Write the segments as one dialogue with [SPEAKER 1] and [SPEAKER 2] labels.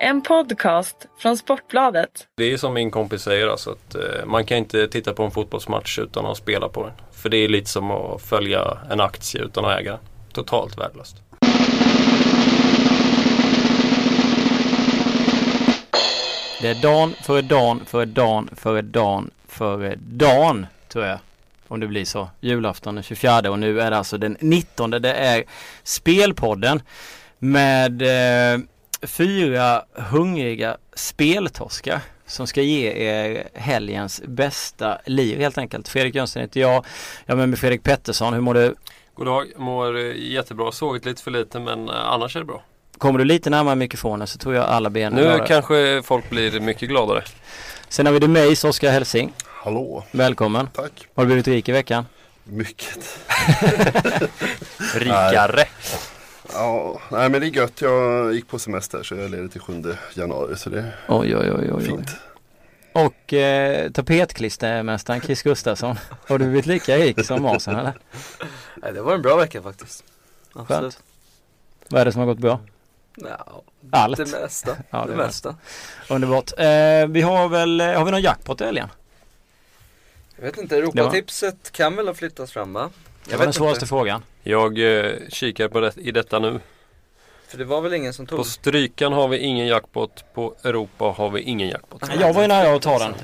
[SPEAKER 1] En podcast från Sportbladet.
[SPEAKER 2] Det är som min kompis säger alltså att eh, man kan inte titta på en fotbollsmatch utan att spela på den. För det är lite som att följa en aktie utan att äga. Totalt värdelöst.
[SPEAKER 3] Det är dan före dan före dan före dan före dan tror jag. Om det blir så. Julafton den 24 och nu är det alltså den 19. Det är Spelpodden med eh, fyra hungriga speltorskar som ska ge er helgens bästa liv helt enkelt. Fredrik Jönsson heter jag. Jag är med mig Fredrik Pettersson. Hur mår du?
[SPEAKER 2] God dag, mår eh, jättebra. Sovit lite för lite men eh, annars är det bra.
[SPEAKER 3] Kommer du lite närmare mikrofonen så tror jag alla ben
[SPEAKER 2] Nu
[SPEAKER 3] glada.
[SPEAKER 2] kanske folk blir mycket gladare.
[SPEAKER 3] Sen har vi Demeis, Oskar Helsing.
[SPEAKER 4] Hallå,
[SPEAKER 3] Välkommen.
[SPEAKER 4] tack.
[SPEAKER 3] Har du blivit rik i veckan?
[SPEAKER 4] Mycket.
[SPEAKER 2] Rikare.
[SPEAKER 4] Ja, nej men det är gött. Jag gick på semester så jag är ledig till 7 januari så det är
[SPEAKER 3] Oj, oj, oj, oj. oj.
[SPEAKER 4] fint.
[SPEAKER 3] Och eh, tapetklistermästaren Chris Gustafsson. Har du blivit lika rik som Masen eller?
[SPEAKER 5] Nej, det var en bra vecka faktiskt.
[SPEAKER 3] Skönt. Vad är det som har gått bra?
[SPEAKER 5] Ja,
[SPEAKER 3] Allt.
[SPEAKER 5] det mesta.
[SPEAKER 3] Ja, det
[SPEAKER 5] det mesta.
[SPEAKER 3] Underbart. Eh, vi har väl, har vi någon jackpot i helgen?
[SPEAKER 5] Jag vet inte, Europatipset kan väl ha flyttats fram va?
[SPEAKER 3] Det
[SPEAKER 5] Jag
[SPEAKER 3] var den svåraste
[SPEAKER 5] inte.
[SPEAKER 3] frågan.
[SPEAKER 2] Jag eh, kikar på det, i detta nu.
[SPEAKER 5] För det var väl ingen som
[SPEAKER 2] På
[SPEAKER 5] tog?
[SPEAKER 2] Strykan har vi ingen jackpot. På Europa har vi ingen jackpot.
[SPEAKER 3] Jag var ju nära att ta den.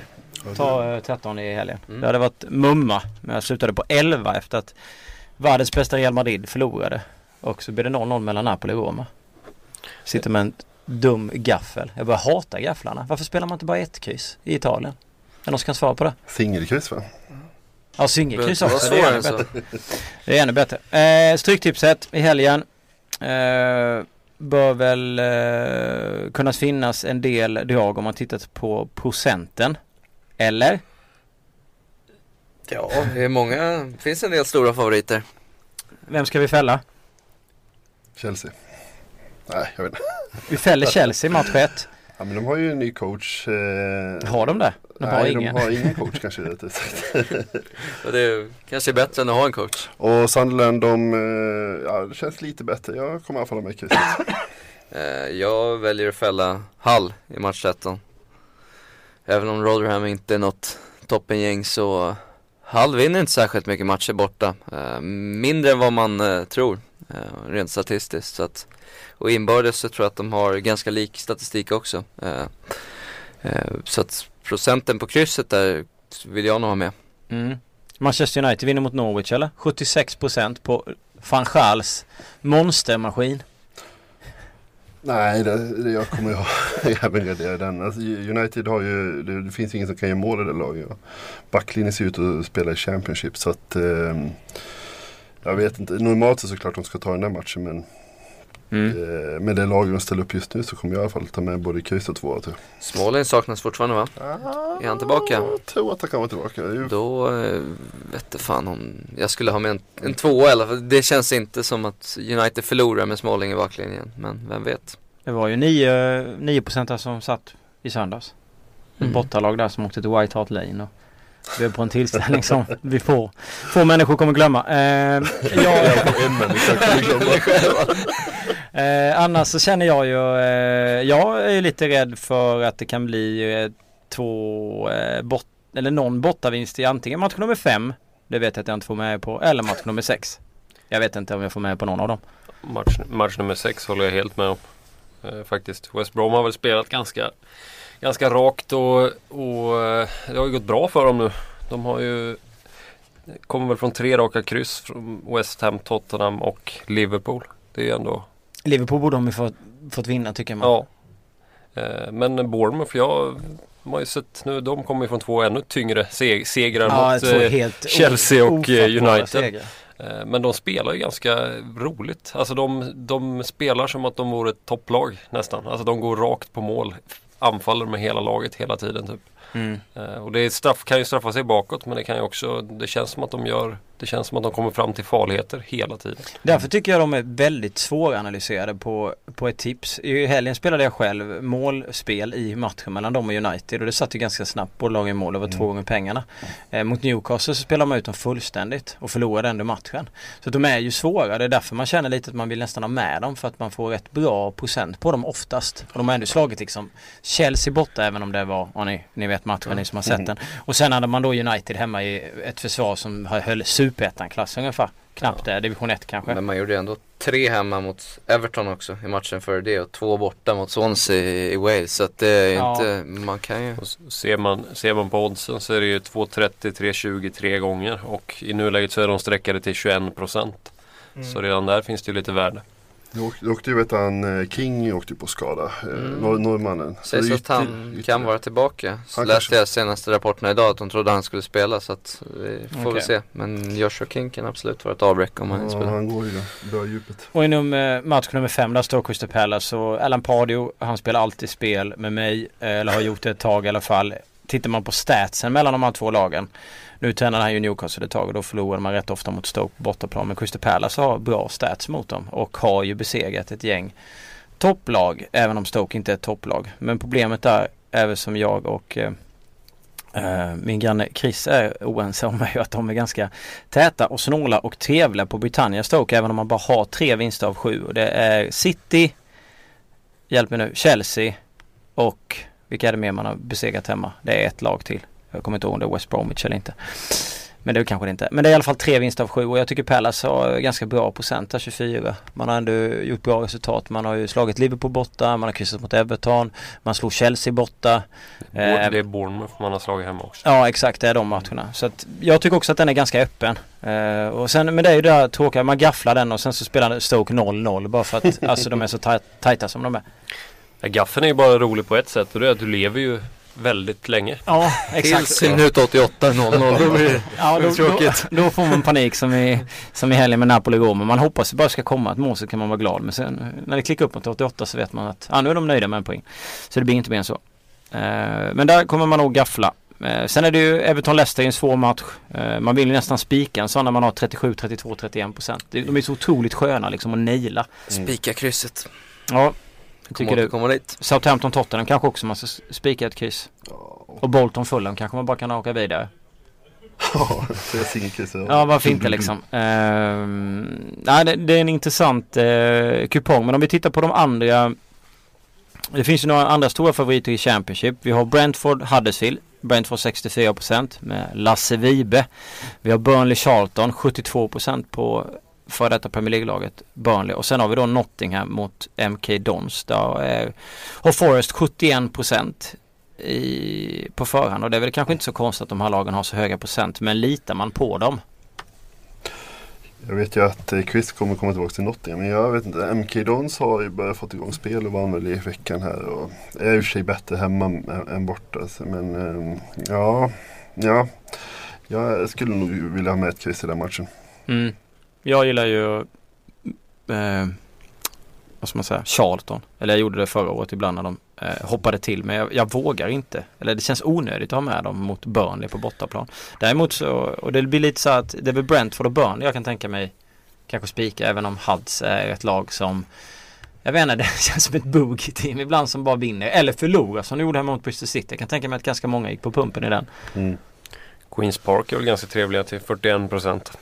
[SPEAKER 3] Ta eh, 13 i helgen.
[SPEAKER 5] Mm.
[SPEAKER 3] Det hade varit mumma. Men jag slutade på 11 efter att världens bästa Real Madrid förlorade. Och så blev det 0-0 mellan Napoli och Roma. Sitter med en dum gaffel. Jag börjar hata gafflarna. Varför spelar man inte bara ett kryss i Italien? Är någon som kan svara på det?
[SPEAKER 4] Singelkryss va?
[SPEAKER 3] Ja, singelkryss också. Det är ännu
[SPEAKER 5] än så.
[SPEAKER 3] bättre. Det är ännu bättre. Eh, stryktipset i helgen. Eh, bör väl eh, kunna finnas en del drag om man tittat på procenten. Eller?
[SPEAKER 5] Ja, det är många, det finns en del stora favoriter.
[SPEAKER 3] Vem ska vi fälla?
[SPEAKER 4] Chelsea. Nej, jag vet inte.
[SPEAKER 3] Vi fäller Chelsea match 1.
[SPEAKER 4] Ja, men de har ju en ny coach. Eh...
[SPEAKER 3] Har de det? De har
[SPEAKER 4] Nej,
[SPEAKER 3] ingen.
[SPEAKER 4] de har ingen coach kanske sagt.
[SPEAKER 5] Och det är kanske är bättre än att ha en coach.
[SPEAKER 4] Och Sunderland, de, eh, ja det känns lite bättre. Jag kommer i alla fall ha med krysset.
[SPEAKER 5] Eh, jag väljer att fälla Hull i match 13. Även om Rotherham inte är något toppengäng så Hull vinner inte särskilt mycket matcher borta. Mindre än vad man tror, eh, rent statistiskt. Så att, och inbördes så tror jag att de har ganska lik statistik också. Eh, eh, så att procenten på krysset där vill jag nog ha med.
[SPEAKER 3] Mm. Manchester United vinner mot Norwich eller? 76% på van Schals monstermaskin.
[SPEAKER 4] Nej, det, det, jag kommer ju ha även gardera den. Alltså, United har ju, det, det finns ingen som kan göra mål i det laget. Backlinjen ser ut att spela i Championship så att ehm, jag vet inte. Normalt så såklart de ska ta den där matchen men
[SPEAKER 3] Mm.
[SPEAKER 4] eh, med det laget de ställer upp just nu så kommer jag i alla fall ta med både kryss och två. Tror
[SPEAKER 5] Smålen saknas fortfarande va?
[SPEAKER 4] jag.
[SPEAKER 5] Är han tillbaka?
[SPEAKER 4] Jag tror att han kan vara tillbaka. Det är ju-
[SPEAKER 5] Då vet jag fan om jag skulle ha med en, en tvåa i alla fall. Det känns inte som att United förlorar med Smalling i baklinjen. Men vem vet.
[SPEAKER 3] Det var ju 9, 9% som satt i söndags. Ett
[SPEAKER 5] Mm.
[SPEAKER 3] bortalag där som åkte till White Hart Lane och blev på en tillställning som vi får, få människor kommer glömma. Eh, jag,
[SPEAKER 4] En människa kommer glömma.
[SPEAKER 3] eh, annars så känner jag ju, eh, jag är lite rädd för att det kan bli eh, två eh, bort, eller någon bortavinst i antingen match nummer fem, det vet jag att jag inte får med på, eller match nummer sex. Jag vet inte om jag får med på någon av dem.
[SPEAKER 2] Match, match nummer sex håller jag helt med om. Eh, faktiskt. West Brom har väl spelat ganska, ganska rakt och, och eh, det har ju gått bra för dem nu. De har ju kommer väl från tre raka kryss från West Ham, Tottenham och Liverpool. Det är ju ändå,
[SPEAKER 3] Liverpool borde de ju fått, fått vinna tycker man.
[SPEAKER 2] ja. Eh, men Bournemouth, jag har ju sett nu, de kommer ju från två ännu tyngre seg- segrar
[SPEAKER 3] Ja,
[SPEAKER 2] mot eh, Chelsea och, United. Men de spelar ju ganska roligt. Alltså de, de spelar som att de vore ett topplag nästan. Alltså de går rakt på mål. Anfaller med hela laget hela tiden typ.
[SPEAKER 3] Mm.
[SPEAKER 2] Eh, Och det straff, kan ju straffa sig bakåt men det kan ju också, det känns som att de gör Det känns som att de kommer fram till farligheter hela tiden.
[SPEAKER 3] Därför tycker jag de är väldigt svåranalyserade på, på ett tips. I helgen spelade jag själv målspel i matchen mellan dem och United och det satt ju ganska snabbt. Båda lagen mål över mm. två gånger pengarna. Eh, mot Newcastle så spelar man ut dem fullständigt och förlorade ändå matchen. Så de är ju svåra. Det är därför man känner lite att man vill nästan ha med dem för att man får rätt bra procent på dem oftast. Och de har ändå slagit liksom Chelsea borta även om det var, ni, ni vet matchen ni som har sett den. Och sen hade man då United hemma i ett försvar som höll superettan-klass ungefär. Knappt ja. det, division 1 kanske.
[SPEAKER 5] Men man gjorde ändå tre hemma mot Everton också i matchen före det och två borta mot Swansea i, Wales. Så att det är ja. inte, man kan ju.
[SPEAKER 2] Och ser, man, ser man på oddsen så är det ju 2.30, 3.20 tre gånger och i nuläget så är de sträckade till 21 procent. Mm. Så redan där finns det ju lite värde.
[SPEAKER 4] Du åkte ju, vet han, eh, King åkte på skada, eh, mm. Nor norrmannen.
[SPEAKER 5] Sägs att han kan vara tillbaka. Så läste jag senaste rapporterna idag att de trodde han skulle spela så att vi får okay. väl se. Men Joshua King kan absolut vara ett avbräck om han
[SPEAKER 4] ja,
[SPEAKER 5] spelar.
[SPEAKER 4] han går ju bra djupet.
[SPEAKER 3] Och i nummer, match nummer fem där står Crystal Palace och Alan Pardew, han spelar alltid spel med mig, eh, eller har gjort det ett tag i alla fall. Tittar man på statsen mellan de här två lagen nu tränade han ju Newcastle ett tag och då förlorade man rätt ofta mot Stoke på bortaplan. Men Crystal Palace har bra stats mot dem och har ju besegrat ett gäng topplag. Även om Stoke inte är ett topplag. Men problemet där även som jag och eh, eh, min granne Chris är oense om mig att de är ganska täta och snåla och trevliga på Britannia Stoke även om man bara har tre vinster av sju. Och det är City, hjälp mig nu, Chelsea och vilka är det mer man har besegrat hemma? Det är ett lag till. Jag kommer inte ihåg om det är West Bromwich eller inte. Men det är kanske det inte. Men det är i alla fall tre vinster av sju och jag tycker Palace har ganska bra procent där, 24. Man har ändå gjort bra resultat. Man har ju slagit Liverpool borta, man har kryssat mot Everton, man slog Chelsea borta.
[SPEAKER 2] Det är eh, Bournemouth man har slagit hemma också.
[SPEAKER 3] Ja exakt, det är de matcherna. Så att jag tycker också att den är ganska öppen. Uh, och sen, men det är ju det här tråkiga, man gafflar den och sen så spelar Stoke 0-0 bara för att alltså, de är så tajta som de är.
[SPEAKER 2] Ja, gaffeln är ju bara rolig på ett sätt och det är att du lever ju väldigt länge.
[SPEAKER 3] Ja, exakt.
[SPEAKER 5] Tills minut 88, 0-0. Då blir det
[SPEAKER 3] ja, då, tråkigt. Då, då, får man panik som i, som i helgen med Napoli igår. Men man hoppas det bara ska komma ett mål så kan man vara glad. Men sen när det klickar upp mot 88 så vet man att ja, nu är de nöjda med en poäng. Så det blir inte mer än så. Uh, men där kommer man nog gaffla. Uh, sen är det ju Everton-Leicester i en svår match. Uh, man vill ju nästan spika en sån när man har 37, 32, 31 procent. De är så otroligt sköna liksom att naila.
[SPEAKER 5] Spika krysset.
[SPEAKER 3] Ja, Tycker du?
[SPEAKER 5] Komma dit.
[SPEAKER 3] Southampton Tottenham kanske också man ska spika ett kryss. Och Bolton Fulham kanske man bara kan åka vidare.
[SPEAKER 4] Ja,
[SPEAKER 3] Ja, varför inte liksom. Uh, nej, det, det, är en intressant uh, kupong. Men om vi tittar på de andra. Det finns ju några andra stora favoriter i Championship. Vi har Brentford Huddersfield. Brentford 64% med Lasse Vibe. Vi har Burnley Charlton 72% på för detta Premier League-laget Burnley och sen har vi då Nottingham mot MK Dons. Där är, har Forest 71 procent på förhand och det är väl kanske inte så konstigt att de här lagen har så höga procent men litar man på dem?
[SPEAKER 4] Jag vet ju att eh, Chris kommer komma tillbaka till Nottingham men jag vet inte. MK Dons har ju börjat få igång spel och vann väl i veckan här och är i och för sig bättre hemma än borta. Men ehm, ja, ja, jag skulle nog vilja ha med ett Chris i den matchen.
[SPEAKER 3] Mm. Jag gillar ju eh, vad ska man säga, Charlton. Eller jag gjorde det förra året ibland när de eh, hoppade till. Men jag, jag, vågar inte. Eller det känns onödigt att ha med dem mot Burnley på bortaplan. Däremot så, och det blir lite så att det är väl Brentford och Burnley jag kan tänka mig kanske spika. Även om Huds är ett lag som jag vet inte, det känns som ett boogie-team ibland som bara vinner. Eller förlorar som de gjorde hemma mot Bristol City. Jag kan tänka mig att ganska många gick på pumpen i den. Mm.
[SPEAKER 2] Queens Park är väl ganska trevliga till 41 procent.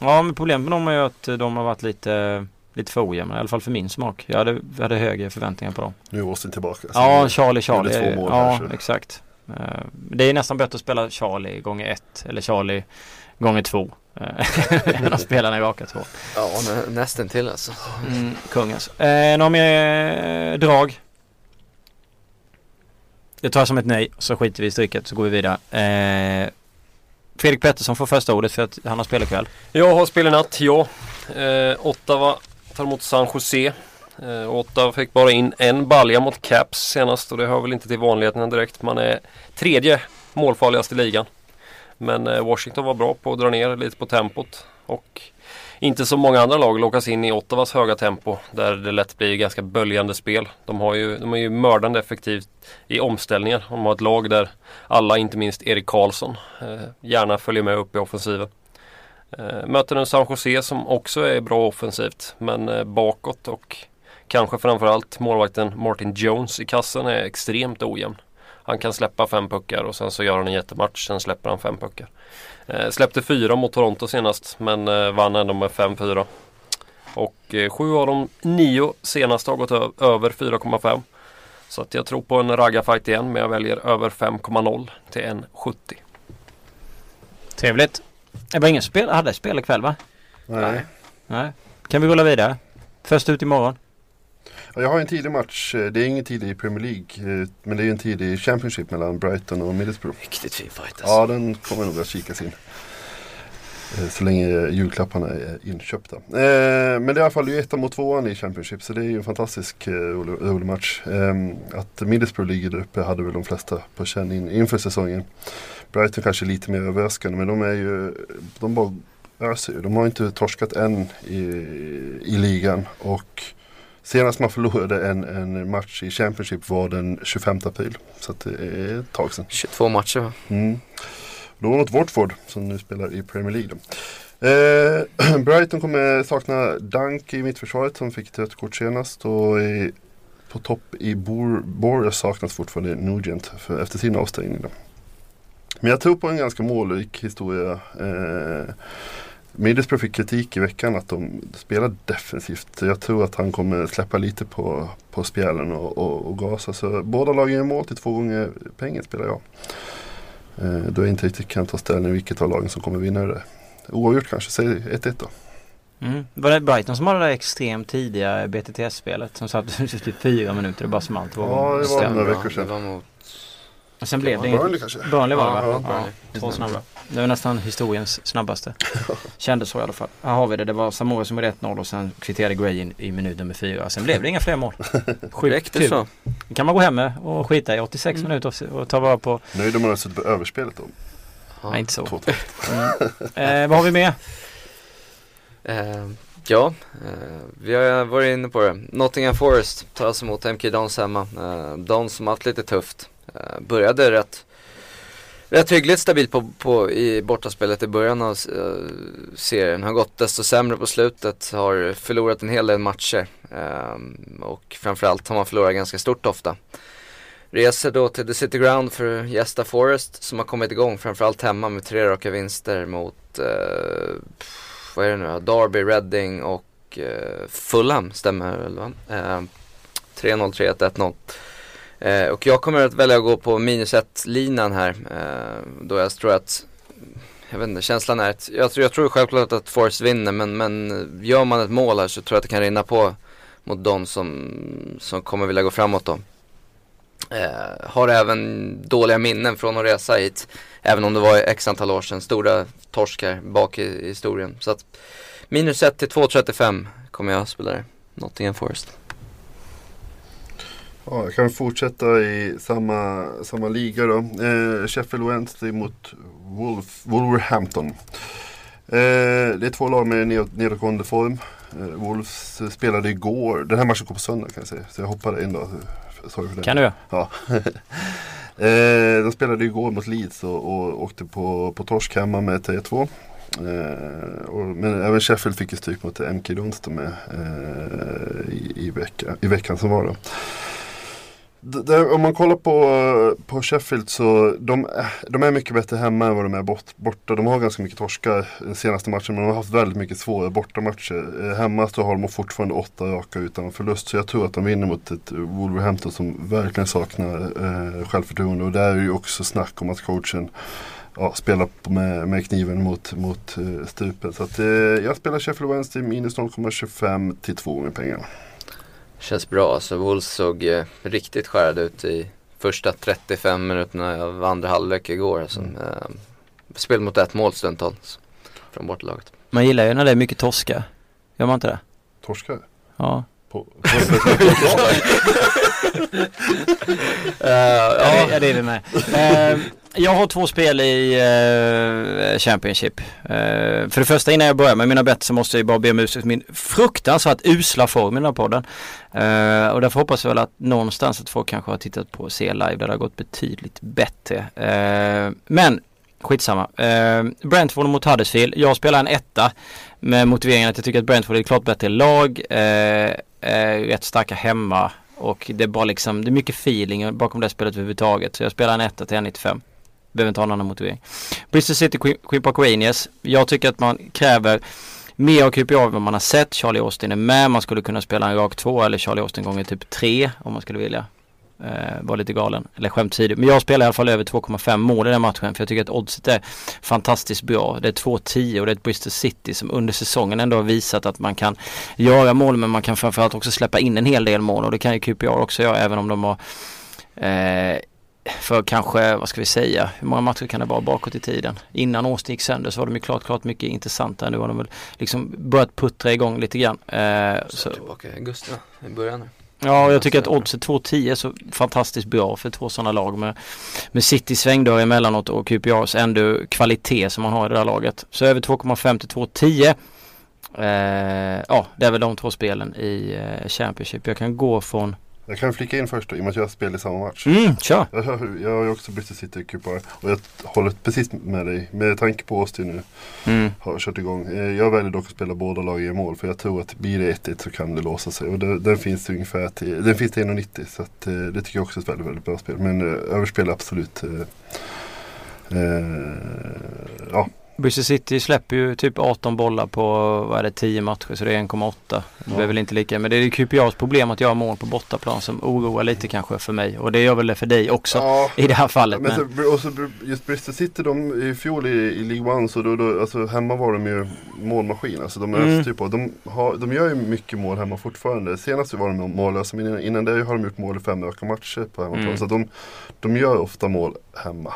[SPEAKER 3] Ja men problemet med dem är ju att de har varit lite Lite för ojämna, i alla fall för min smak. Jag hade, jag hade högre förväntningar på dem.
[SPEAKER 4] Nu är Austin tillbaka.
[SPEAKER 3] Ja, Charlie, Charlie. Två mål ja, här, exakt. Eh, det är nästan bättre att spela Charlie gånger ett eller Charlie gånger två. Eh, än att spela den raka två.
[SPEAKER 5] Ja, nä, nästan till alltså.
[SPEAKER 3] Mm, kung alltså. Eh, några mer drag? Det tar jag som ett nej, så skiter vi i stryket så går vi vidare. Eh, Fredrik Pettersson får första ordet för att han har spel ikväll
[SPEAKER 2] Jag har spel i natt, ja. Eh, Ottawa tar emot San Jose. Eh, Ottawa fick bara in en balja mot Caps senast och det hör väl inte till vanligheterna direkt. Man är tredje målfarligast i ligan. Men eh, Washington var bra på att dra ner lite på tempot. Och inte som många andra lag lockas in i Ottawas höga tempo där det lätt blir ganska böljande spel. De, har ju, de är ju mördande effektivt i omställningar. De har ett lag där alla, inte minst Erik Karlsson, eh, gärna följer med upp i offensiven. Eh, möter nu San Jose som också är bra offensivt men eh, bakåt och kanske framförallt målvakten Martin Jones i kassen är extremt ojämn. Han kan släppa fem puckar och sen så gör han en jättematch, sen släpper han fem puckar. Eh, släppte fyra mot Toronto senast men eh, vann ändå med 5-4. Och eh, sju av de nio senaste har gått över 4,5. Så att jag tror på en raggarfight igen men jag väljer över 5,0 till 1,70.
[SPEAKER 3] Trevligt. Det var ingen spel, hade spel ikväll va?
[SPEAKER 4] Nej.
[SPEAKER 3] Nej. Kan vi rulla vidare? Först ut imorgon.
[SPEAKER 4] Ja, Jag har en tidig match. Eh, Det är ingen tidig i Premier League. eh, Men det är en tidig Championship mellan Brighton och Middlesbrough.
[SPEAKER 5] Riktigt fin fight alltså.
[SPEAKER 4] Ja, den kommer nog att kikas in. Eh, Så länge julklapparna är inköpta. Men det är i alla fall ettan mot tvåan i Championship. Så det är ju en fantastisk rolig, match. Att Middlesbrough ligger där uppe hade väl de flesta på känn in, inför säsongen. Brighton kanske lite mer överraskande men de är ju, de bara öser ju. De har inte torskat än i, i ligan. Och senast man förlorade en, en match i Championship var den 25 april. Så det är ett tag sedan.
[SPEAKER 5] 22 matcher va?
[SPEAKER 4] Mm. Då mot Watford som nu spelar i Premier League. Eh, Brighton kommer sakna Dunk i mittförsvaret som fick ett rött kort senast. Och i, på topp i Bor, Bor saknas fortfarande Nugent för, efter sin avstängning. Då. Men jag tror på en ganska målrik historia. Eh, Middlesbrough fick kritik i veckan att de spelar defensivt. Jag tror att han kommer släppa lite på, på spjällen och, och, och gasa. Så båda lagen gör mål till två gånger pengen spelar jag. Eh, då jag inte riktigt kan ta ställning vilket av lagen som kommer vinna det. Oavgjort kanske, säg 1-1 då.
[SPEAKER 3] Mm. Var det Brighton som hade det där extremt tidiga BTTS-spelet som satt typ fyra minuter och bara small två
[SPEAKER 4] Ja, det var några veckor sedan.
[SPEAKER 3] Och sen blev det
[SPEAKER 4] Burnley
[SPEAKER 3] inget.
[SPEAKER 4] kanske?
[SPEAKER 3] Burnley var det va?
[SPEAKER 4] Ja,
[SPEAKER 3] Ja,
[SPEAKER 5] Burnley.
[SPEAKER 3] två snabba. Det var nästan historiens snabbaste. Kändes så i alla fall. Här har vi det. Det var Samora som gjorde 1-0 och sen kvitterade Gray in i minut nummer fyra. Sen blev det inga fler mål. Sjukt kul.
[SPEAKER 5] så.
[SPEAKER 3] kan man gå hem med och skita i 86
[SPEAKER 5] Mm.
[SPEAKER 3] minuter och, ta vara på.
[SPEAKER 4] Nöjd om man har suttit på överspelet då.
[SPEAKER 5] Ja.
[SPEAKER 3] Nej inte så.
[SPEAKER 4] 2-2.
[SPEAKER 3] Mm. Eh, vad har vi med?
[SPEAKER 5] Eh, ja, eh, vi har varit inne på det. Nottingham Forest tar alltså emot MK Dons hemma. Eh, Dons som haft lite tufft. Eh, började rätt, rätt hyggligt stabilt på, på, i bortaspelet i början av eh, serien. Har gått desto sämre på slutet. Har förlorat en hel del matcher. Eh, och framförallt har man förlorat ganska stort ofta. Reser då till The City Ground för gästa Forest som har kommit igång framförallt hemma med tre raka vinster mot eh, vad är det nu? Derby, Reading och eh, Fulham stämmer väl va? Eh, 3-0, 3-1, 1-0. Eh, och jag kommer att välja att gå på minus 1-linan här. Eh, då jag tror att, jag vet inte, känslan är att, jag, tror- jag tror självklart att Forest vinner men, men gör man ett mål här så tror jag att det kan rinna på mot de som, som kommer vilja gå framåt då. Eh, har även dåliga minnen från att resa hit. Även om det var x antal år sedan. Stora torskar bak i, i historien. Så att minus 1 till 2,35 kommer jag att spela det, Nottingham Forest.
[SPEAKER 4] Ja, jag kan fortsätta i samma, samma liga då. Eh, Sheffield Wednesday mot Wolf, Wolverhampton. Eh, det är två lag med ned- nedåtgående form. Eh, Wolves spelade igår. Den här matchen går på söndag kan jag säga. Så jag hoppade in då. Sorry för det.
[SPEAKER 3] Kan du?
[SPEAKER 4] Ja. eh, de spelade igår mot Leeds och, och åkte på, på torsk hemma med 3-2. Eh, och, men även Sheffield fick ju stryk mot MK Dons med eh, i, i, vecka, i veckan som var då. Det, det, om man kollar på, eh, på Sheffield så de, eh, de är mycket bättre hemma än vad de är bort, borta. De har ganska mycket torskar den senaste matchen men de har haft väldigt mycket svåra bortamatcher. Eh, hemma så har de fortfarande åtta raka utan förlust. Så jag tror att de vinner mot ett Wolverhampton som verkligen saknar eh, självförtroende. Och där är ju också snack om att coachen ja, spelar med, med kniven mot, mot eh, strupen. Så att, eh, jag spelar Sheffield Wednesday minus 0,25 till 2 gånger pengarna.
[SPEAKER 5] Känns bra. Alltså Wolves såg eh, riktigt skärade ut i första 35 minuterna av andra halvlek igår. Alltså,
[SPEAKER 4] Mm.
[SPEAKER 5] eh, spel mot ett mål stundtals från bortalaget.
[SPEAKER 3] Man gillar ju när det är mycket torska. Gör man inte det?
[SPEAKER 4] Torskar?
[SPEAKER 3] Ja.
[SPEAKER 4] På, på,
[SPEAKER 3] ja, det, ja, det är det med. Eh, jag har två spel i eh, Championship. Eh, för det första innan jag börjar med mina bett så måste jag bara be om ursäkt för min fruktansvärt usla form i den här podden. Eh, och därför hoppas jag väl att någonstans att folk kanske har tittat på C live där det har gått betydligt bättre. Eh, men skitsamma. Eh, Brentford mot Huddersfield. Jag spelar en etta med motiveringen att jag tycker att Brentford är ett klart bättre lag. Eh, eh rätt starka hemma och det är bara liksom, det är mycket feeling bakom det spelet överhuvudtaget. Så jag spelar en etta till 1,95. Behöver inte ha någon annan motivering. Bristol City, Queen, Queen Park Rangers. Jag tycker att man kräver mer av QPA än vad man har sett. Charlie Austin är med. Man skulle kunna spela en rak två eller Charlie Austin gånger typ tre om man skulle vilja. Eh, var lite galen. Eller skämt åsido. Men jag spelar i alla fall över 2,5 mål i den matchen. För jag tycker att oddset är fantastiskt bra. Det är 2,10 och det är ett Bristol City som under säsongen ändå har visat att man kan göra mål. Men man kan framförallt också släppa in en hel del mål. Och det kan ju QPR också göra även om de har eh, för kanske, vad ska vi säga, hur många matcher kan det vara bakåt i tiden? Innan Austin gick sönder så var de ju klart, klart mycket intressantare. Nu har de väl liksom börjat puttra igång lite grann. Eh,
[SPEAKER 5] så. Tillbaka i augusti i början.
[SPEAKER 3] Ja, jag tycker att oddset 2,10 är så fantastiskt bra för två sådana lag med, med City svängdörr emellanåt och QPRs ändå kvalitet som man har i det där laget. Så över 2,5 till 2,10. Eh, ja, det är väl de två spelen i eh, Championship. Jag kan gå från
[SPEAKER 4] jag kan flika in först då, i och med att jag spelar i samma match.
[SPEAKER 3] Mm, kör.
[SPEAKER 4] Jag, jag har ju också Bristol City Cupar och jag håller precis med dig. Med tanke på Austin nu mm. har kört igång. Eh, jag väljer dock att spela båda lag i mål för jag tror att blir det 1-1 så kan det låsa sig. Och det, den finns ungefär till, den finns till 1,90 så att, eh, det tycker jag också är ett väldigt, väldigt bra spel. Men äh, överspel absolut. Äh,
[SPEAKER 3] ja, Bristol City släpper ju typ 18 bollar på, vad är det, 10 matcher så det är 1,8. Det är väl inte lika, men det är QPRs problem att göra mål på bortaplan som oroar lite kanske för mig. Och det gör väl det för dig också ja, i det här fallet.
[SPEAKER 4] Men, men. Så, och så just Bristol City, de i fjol i, i League One så då, då, alltså hemma var de ju målmaskin. Alltså de, mm. typ, de, har, de gör ju mycket mål hemma fortfarande. Senast var de mållösa men innan, innan det har de gjort mål i fem raka matcher på hemmaplan. Mm. Så de, de gör ofta mål hemma.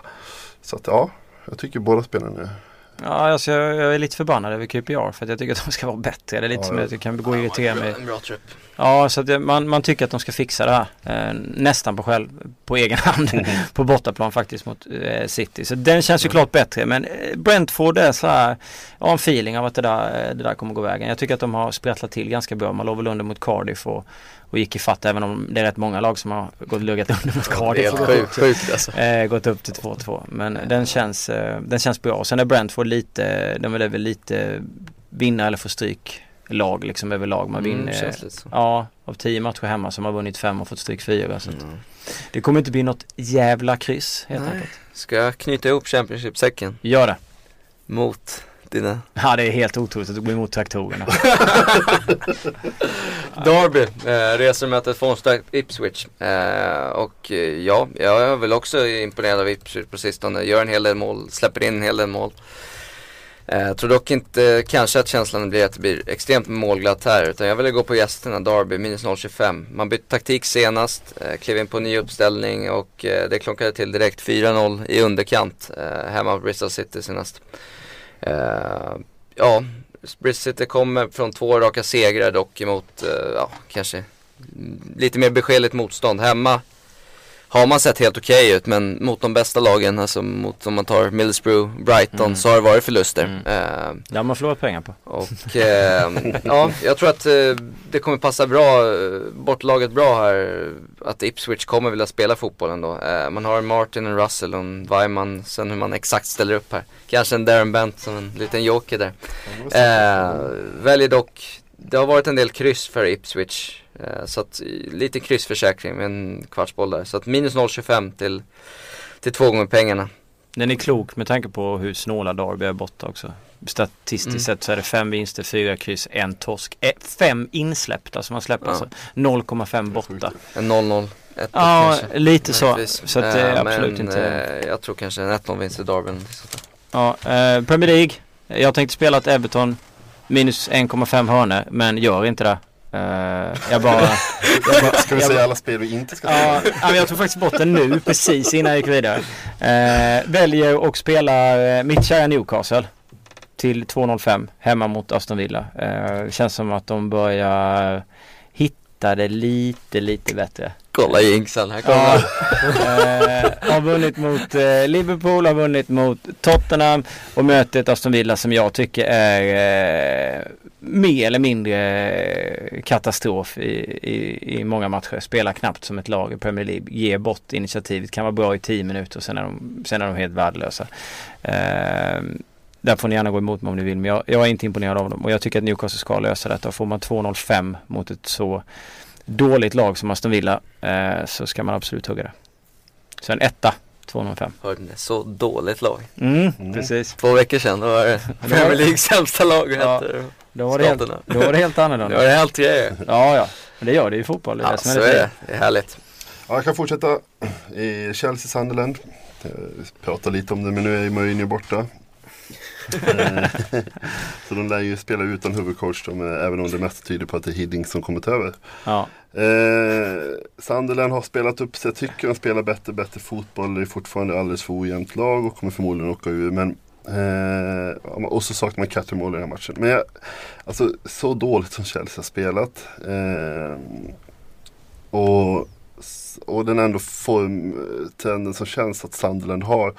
[SPEAKER 4] Så att ja, jag tycker båda spelarna är
[SPEAKER 3] Ja, alltså jag, jag är lite förbannad över QPR för att jag tycker att de ska vara bättre. Det är lite ja, som att jag kan gå och irritera mig.
[SPEAKER 5] En bra trupp.
[SPEAKER 3] Ja, så att man, man tycker att de ska fixa det här. Eh, nästan på själv, på egen hand. Mm. på bortaplan faktiskt mot eh, City. Så den känns ju mm. klart bättre. Men eh, Brentford är så här, jag har en feeling av att det där, eh, det där kommer gå vägen. Jag tycker att de har sprattlat till ganska bra. Man låg väl under mot Cardiff och och gick i fatt även om det är rätt många lag som har gått luggat under mot Cardiff.
[SPEAKER 5] Ja, det är helt sjukt alltså.
[SPEAKER 3] Eh, gått upp till 2-2. Men den känns, eh, den känns bra. Och sen är Brentford lite, de är väl lite vinna eller få stryk lag liksom överlag. Man mm, vinner, ja, av tio matcher hemma så har man vunnit fem och fått stryk fyra. Så mm. Det kommer inte bli något jävla kryss helt Nej. enkelt.
[SPEAKER 5] Ska jag knyta ihop Championship-säcken?
[SPEAKER 3] Gör det.
[SPEAKER 5] Mot dina?
[SPEAKER 3] Ja det är helt otroligt att gå emot traktorerna.
[SPEAKER 5] Derby, eh, reser mötet formstarkt Ipswich. Eh, och eh, ja, jag är väl också imponerad av Ipswich på sistone. Gör en hel del mål, släpper in en hel del mål. Jag tror dock inte kanske att känslan blir att det blir extremt målglatt här utan jag ville gå på gästerna, Derby, minus 0,25. Man bytte taktik senast, eh, klev in på ny uppställning och eh, det klonkade till direkt 4-0 i underkant hemma på Bristol City senast. Ja, Bristol City kommer från två raka segrar dock emot, ja, kanske lite mer beskedligt motstånd. Hemma har man sett helt okej okay ut men mot de bästa lagen, alltså mot om man tar Middlesbrough, Brighton mm. så har det varit förluster. Mm.
[SPEAKER 3] Uh, det har man förlorat pengar på.
[SPEAKER 5] Och uh, ja, jag tror att uh, det kommer passa bra, bortlaget bra här, att Ipswich kommer vilja spela fotboll ändå. man har Martin och Russell och en Weimann, sen hur man exakt ställer upp här. Kanske en Darren Bent som en liten joker där. väljer dock, det har varit en del kryss för Ipswich Eh, så att lite kryssförsäkring med en kvartsboll där. Så att minus 0,25 till, till två gånger pengarna.
[SPEAKER 3] Den är klok med tanke på hur snåla Darby är borta också. Statistiskt mm. sett så är det fem vinster, fyra kryss, en torsk. Eh, fem insläppta som man släpper ja. alltså. 0,5 borta.
[SPEAKER 5] En 0-0.
[SPEAKER 3] Ja, kanske. lite så. Så att det är äh, absolut
[SPEAKER 5] men,
[SPEAKER 3] inte.
[SPEAKER 5] Eh, jag tror kanske en 1-0 vinst i Darby.
[SPEAKER 3] Ja, eh, Premier League. Jag tänkte spela ett Everton minus 1,5 hörnor men gör inte det. Uh, jag bara...
[SPEAKER 4] jag bara ska vi säga alla spel vi inte ska
[SPEAKER 3] spela? Ja, jag tog faktiskt bort den nu precis innan jag gick vidare. Uh, väljer och spelar uh, mitt kära Newcastle till 2.05 hemma mot Aston Villa. Uh, känns som att de börjar hitta det lite, lite bättre.
[SPEAKER 5] Kolla jinxen, här kommer ja,
[SPEAKER 3] uh, Har vunnit mot uh, Liverpool, har vunnit mot Tottenham och möter ett Aston Villa som jag tycker är mer eller mindre katastrof i, i, i många matcher. Spelar knappt som ett lag i Premier League. Ger bort initiativet. Kan vara bra i 10 minuter och sen är de, sen är de helt värdelösa. Eh, där får ni gärna gå emot mig om ni vill. Men jag, jag, är inte imponerad av dem. Och jag tycker att Newcastle ska lösa detta. Får man 2-0-5 mot ett så dåligt lag som Aston Villa eh, så ska man absolut hugga det. Så en etta 205.
[SPEAKER 5] Hörde ni? Så dåligt lag.
[SPEAKER 3] Mm, mm. Precis.
[SPEAKER 5] Två veckor sedan då var det Premier Leagues sämsta lag
[SPEAKER 3] ja, då, var det helt, då var det helt annorlunda.
[SPEAKER 5] Då var det helt grejer.
[SPEAKER 3] Ja, ja. Men det gör det i fotboll. Det
[SPEAKER 5] är ja, så är det. Det är härligt.
[SPEAKER 4] Ja, jag kan fortsätta i Chelsea Sunderland. Jag pratar lite om det men nu är Mourinho borta. Så de lär ju spela utan huvudcoach då, även om det mest tyder på att det är Hiddink som kommer ta över.
[SPEAKER 3] Ja.
[SPEAKER 4] Eh, Sunderland har spelat upp sig, jag tycker de spelar bättre, bättre fotboll. Det är fortfarande alldeles för ojämnt lag och kommer förmodligen åka ur. Men, eh, och så saknar man Cattermall i den här matchen. Men jag, alltså så dåligt som Chelsea har spelat. Eh, och och den ändå formtrenden som känns att Sunderland har.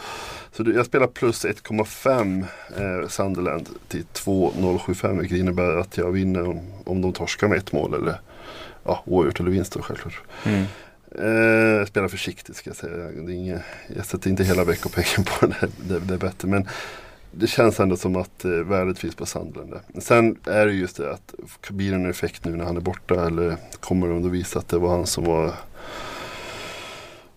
[SPEAKER 4] Så jag spelar plus 1,5 eh, Sunderland till 2,075 vilket innebär att jag vinner om, om de torskar med ett mål eller ja, oavgjort eller vinst då självklart. Mm. Eh, spelar försiktigt ska jag säga. Det är inget, jag sätter inte hela veckopengen på det, det, det är bättre. Men det känns ändå som att eh, värdet finns på Sandland. Sen är det just det att blir det en effekt nu när han är borta eller kommer de att visa att det var han som var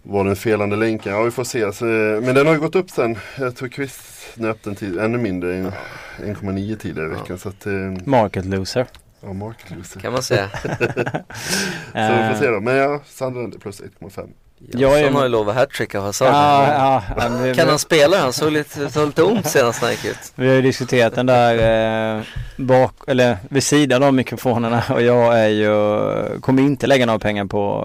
[SPEAKER 4] var den felande länken? Ja vi får se. Alltså, men den har ju gått upp sen. Jag tror Chris nöp den tid, ännu mindre, 1,9 tidigare i veckan. Ja. Så att, eh,
[SPEAKER 3] market loser.
[SPEAKER 4] Ja, market loser.
[SPEAKER 5] Kan man säga. så
[SPEAKER 4] vi får se då. Men ja, Sunderland plus 1,5.
[SPEAKER 5] Jag är... har ju lovat hattrick av Hazard. Ja, ja, vi, kan han spela? Han såg lite, såg lite ont senast han gick ut.
[SPEAKER 3] Vi har ju diskuterat den där eh, bak, eller vid sidan av mikrofonerna och jag är ju, kommer inte lägga några pengar på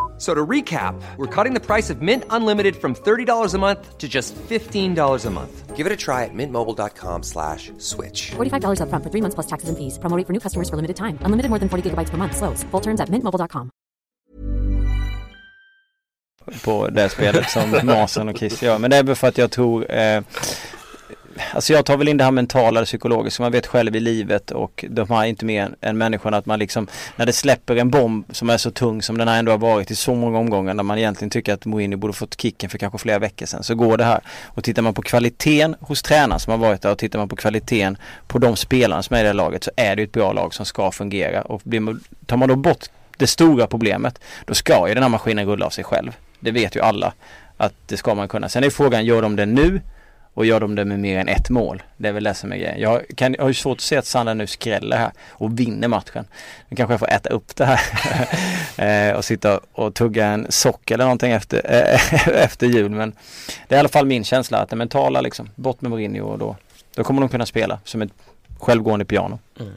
[SPEAKER 6] So to recap, we're cutting the price of Mint Unlimited from $30 a month to just $15 a month. Give it a try at mintmobile.com slash switch.
[SPEAKER 7] $45 up front for three months plus taxes and fees. Promoting for new customers for limited time. Unlimited more than 40 gigabytes per month. Slows. Full terms at mintmobile.com.
[SPEAKER 3] På det spelet som Masen och Kiss gör. Men det är för att jag tror eh, alltså jag tar väl in det här mentala, det psykologiska, man vet själv i livet och de har inte mer än människan att man liksom när det släpper en bomb som är så tung som den här ändå har varit i så många omgångar när man egentligen tycker att Mourinho borde fått kicken för kanske flera veckor sedan så går det här. Och tittar man på kvaliteten hos tränaren som har varit där och tittar man på kvaliteten på de spelarna som är i det laget så är det ett bra lag som ska fungera och blir, tar man då bort det stora problemet då ska ju den här maskinen rulla av sig själv. Det vet ju alla att det ska man kunna. Sen är frågan, gör de det nu och gör de det med mer än ett mål. Det är väl det som är grejen. Jag, kan, jag har ju svårt att se att Sandra nu skräller här och vinner matchen. Nu kanske jag får äta upp det här eh, och sitta och tugga en sock eller någonting efter, äh, efter jul. Men det är i alla fall min känsla att det mentala liksom, bort med Mourinho och då, då kommer de kunna spela som ett självgående piano. Mm.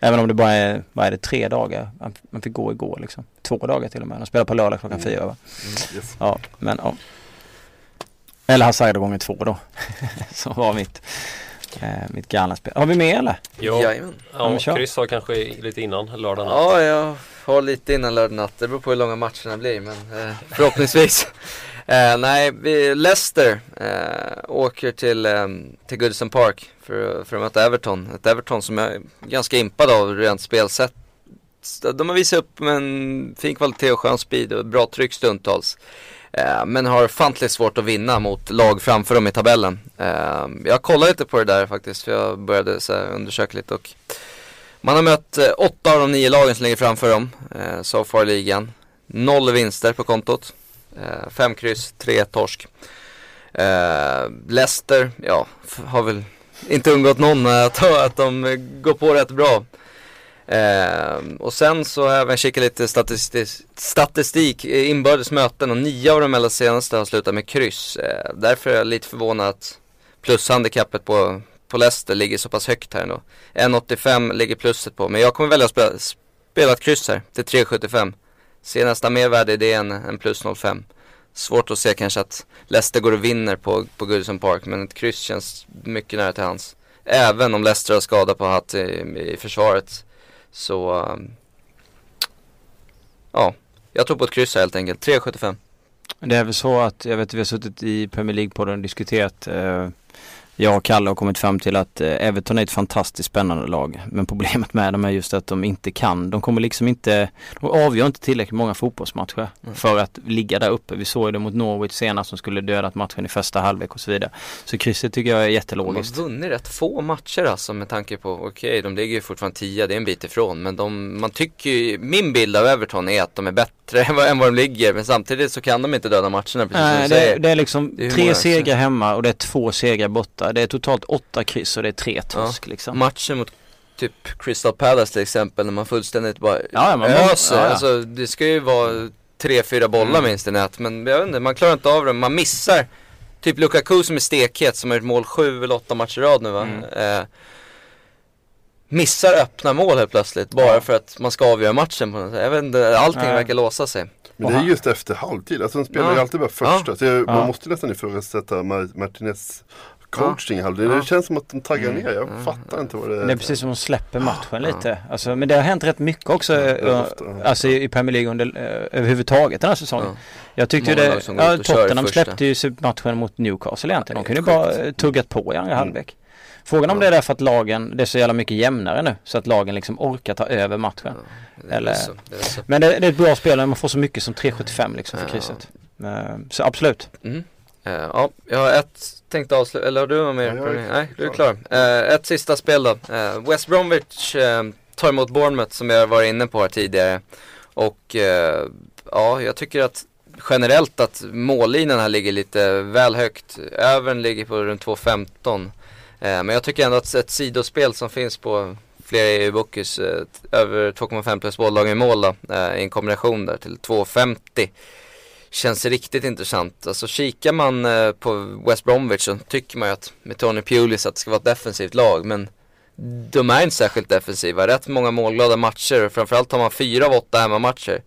[SPEAKER 3] Även om det bara är, vad är det, tre dagar? Man, man fick gå igår liksom. Två dagar till och med. De spelar på lördag klockan mm. fyra va? Mm, yes. Ja, men ja. Eller Hazard gånger två då. Som var mitt, eh, mitt galna spel. Har vi med eller?
[SPEAKER 2] Ja, Jajamän. ja Chris har kanske lite innan lördag natt.
[SPEAKER 5] Ja, jag har lite innan lördag natt. Det beror på hur långa matcherna blir men eh, förhoppningsvis. eh, nej, vi, Leicester eh, åker till, eh, till Goodison Park för, för att möta Everton. Ett Everton som jag är ganska impad av rent spelsätt. De har visat upp med en fin kvalitet och skön speed och bra tryck stundtals. Eh, men har fantligt svårt att vinna mot lag framför dem i tabellen. Eh, jag kollade lite på det där faktiskt för jag började så undersöka lite och man har mött eh, åtta av de nio lagen som ligger framför dem eh, so far i ligan. Noll vinster på kontot. Fem kryss, tre torsk. Leicester, ja, har väl inte undgått någon att, att de går på rätt bra. Eh, och sen så har jag även kikat lite statistik, statistik inbördes möten och nio av de allra senaste har slutat med kryss. Eh, därför är jag lite förvånad att plushandikappet på, på Leicester ligger så pass högt här ändå. 1,85 ligger plusset på, men jag kommer välja att spela, spela ett kryss här till 3,75. Ser nästan mer värde i det än, än plus 0,5. svårt att se kanske att Leicester går och vinner på, på Goodison Park men ett kryss känns mycket nära till hans Även om Leicester har skada på hatt i, i försvaret så ehm, ja, jag tror på ett kryss här helt enkelt. 3,75.
[SPEAKER 3] Det är väl så att, jag vet att vi har suttit i Premier League-podden och diskuterat eh, jag och Kalle har kommit fram till att eh, Everton är ett fantastiskt spännande lag. Men problemet med dem är just att de inte kan. De kommer liksom inte, de avgör inte tillräckligt många fotbollsmatcher mm. för att ligga där uppe. Vi såg det mot Norwich senast som skulle dödat matchen i första halvlek och så vidare. Så krysset tycker jag är jättelogiskt.
[SPEAKER 5] De har vunnit rätt få matcher alltså med tanke på, okej okay, de ligger ju fortfarande tia, det är en bit ifrån. Men de, man tycker ju, min bild av Everton är att de är bättre än vad de ligger. Men samtidigt så kan de inte döda matcherna precis
[SPEAKER 3] Nej, som det, det är liksom det är tre segrar hemma och det är två segrar borta det är totalt åtta kryss och det är tre torsk ja. liksom.
[SPEAKER 5] Matchen mot typ Crystal Palace till exempel när man fullständigt bara ja, man öser. Ja, ja. Alltså det ska ju vara tre, fyra bollar mm. minst i nät. Men jag vet inte, man klarar inte av det. Man missar. Typ Lukaku som är stekhet som har gjort mål sju eller åtta matcher i rad nu va. Mm. Eh, missar öppna mål helt plötsligt bara ja. för att man ska avgöra matchen på något sätt. Jag vet inte, allting ja. verkar låsa sig.
[SPEAKER 4] Men det är just efter halvtid, alltså de spelar ja. ju alltid bara första. Så jag, man måste nästan ifrågasätta Martinez coaching ja. det, det känns som att de taggar mm. ner. Jag mm. fattar inte vad det är.
[SPEAKER 3] Det är precis som att de släpper matchen lite. Alltså, men det har hänt rätt mycket också ja, ofta, alltså, i Premier League under, uh, överhuvudtaget den här säsongen. Jag tyckte Många det, ja, Tottenham släppte ju matchen mot Newcastle egentligen. De kunde ju bara tuggat på i andra mm. halvlek. Frågan om det är därför att lagen, det är så jävla mycket jämnare nu så att lagen liksom orkar ta över matchen. Ja, Eller, så, det. Men det, det, är ett bra spel när man får så mycket som 3,75 liksom för krysset. Så absolut.
[SPEAKER 5] Mm. Uh, ja, jag har ett tänkt avsluta, eller har du något mer? Ja, Nej, du är klar. Uh, ett sista spel då. Uh, West Bromwich tar emot Bournemouth som jag var inne på här tidigare. Och ja, jag tycker att generellt att mållinjen här ligger lite väl högt. Övern ligger på runt 2.15. men jag tycker ändå att ett sidospel som finns på flera EU-bookies, över 2,5 plus bollag i mål då, i en kombination där till 2,50 känns riktigt intressant. Alltså kikar man eh, på West Bromwich så tycker man ju att med Tony Pulis att det ska vara ett defensivt lag. Men de är inte särskilt defensiva. Rätt många målglada matcher. Framförallt har man fyra av åtta hemmamatcher.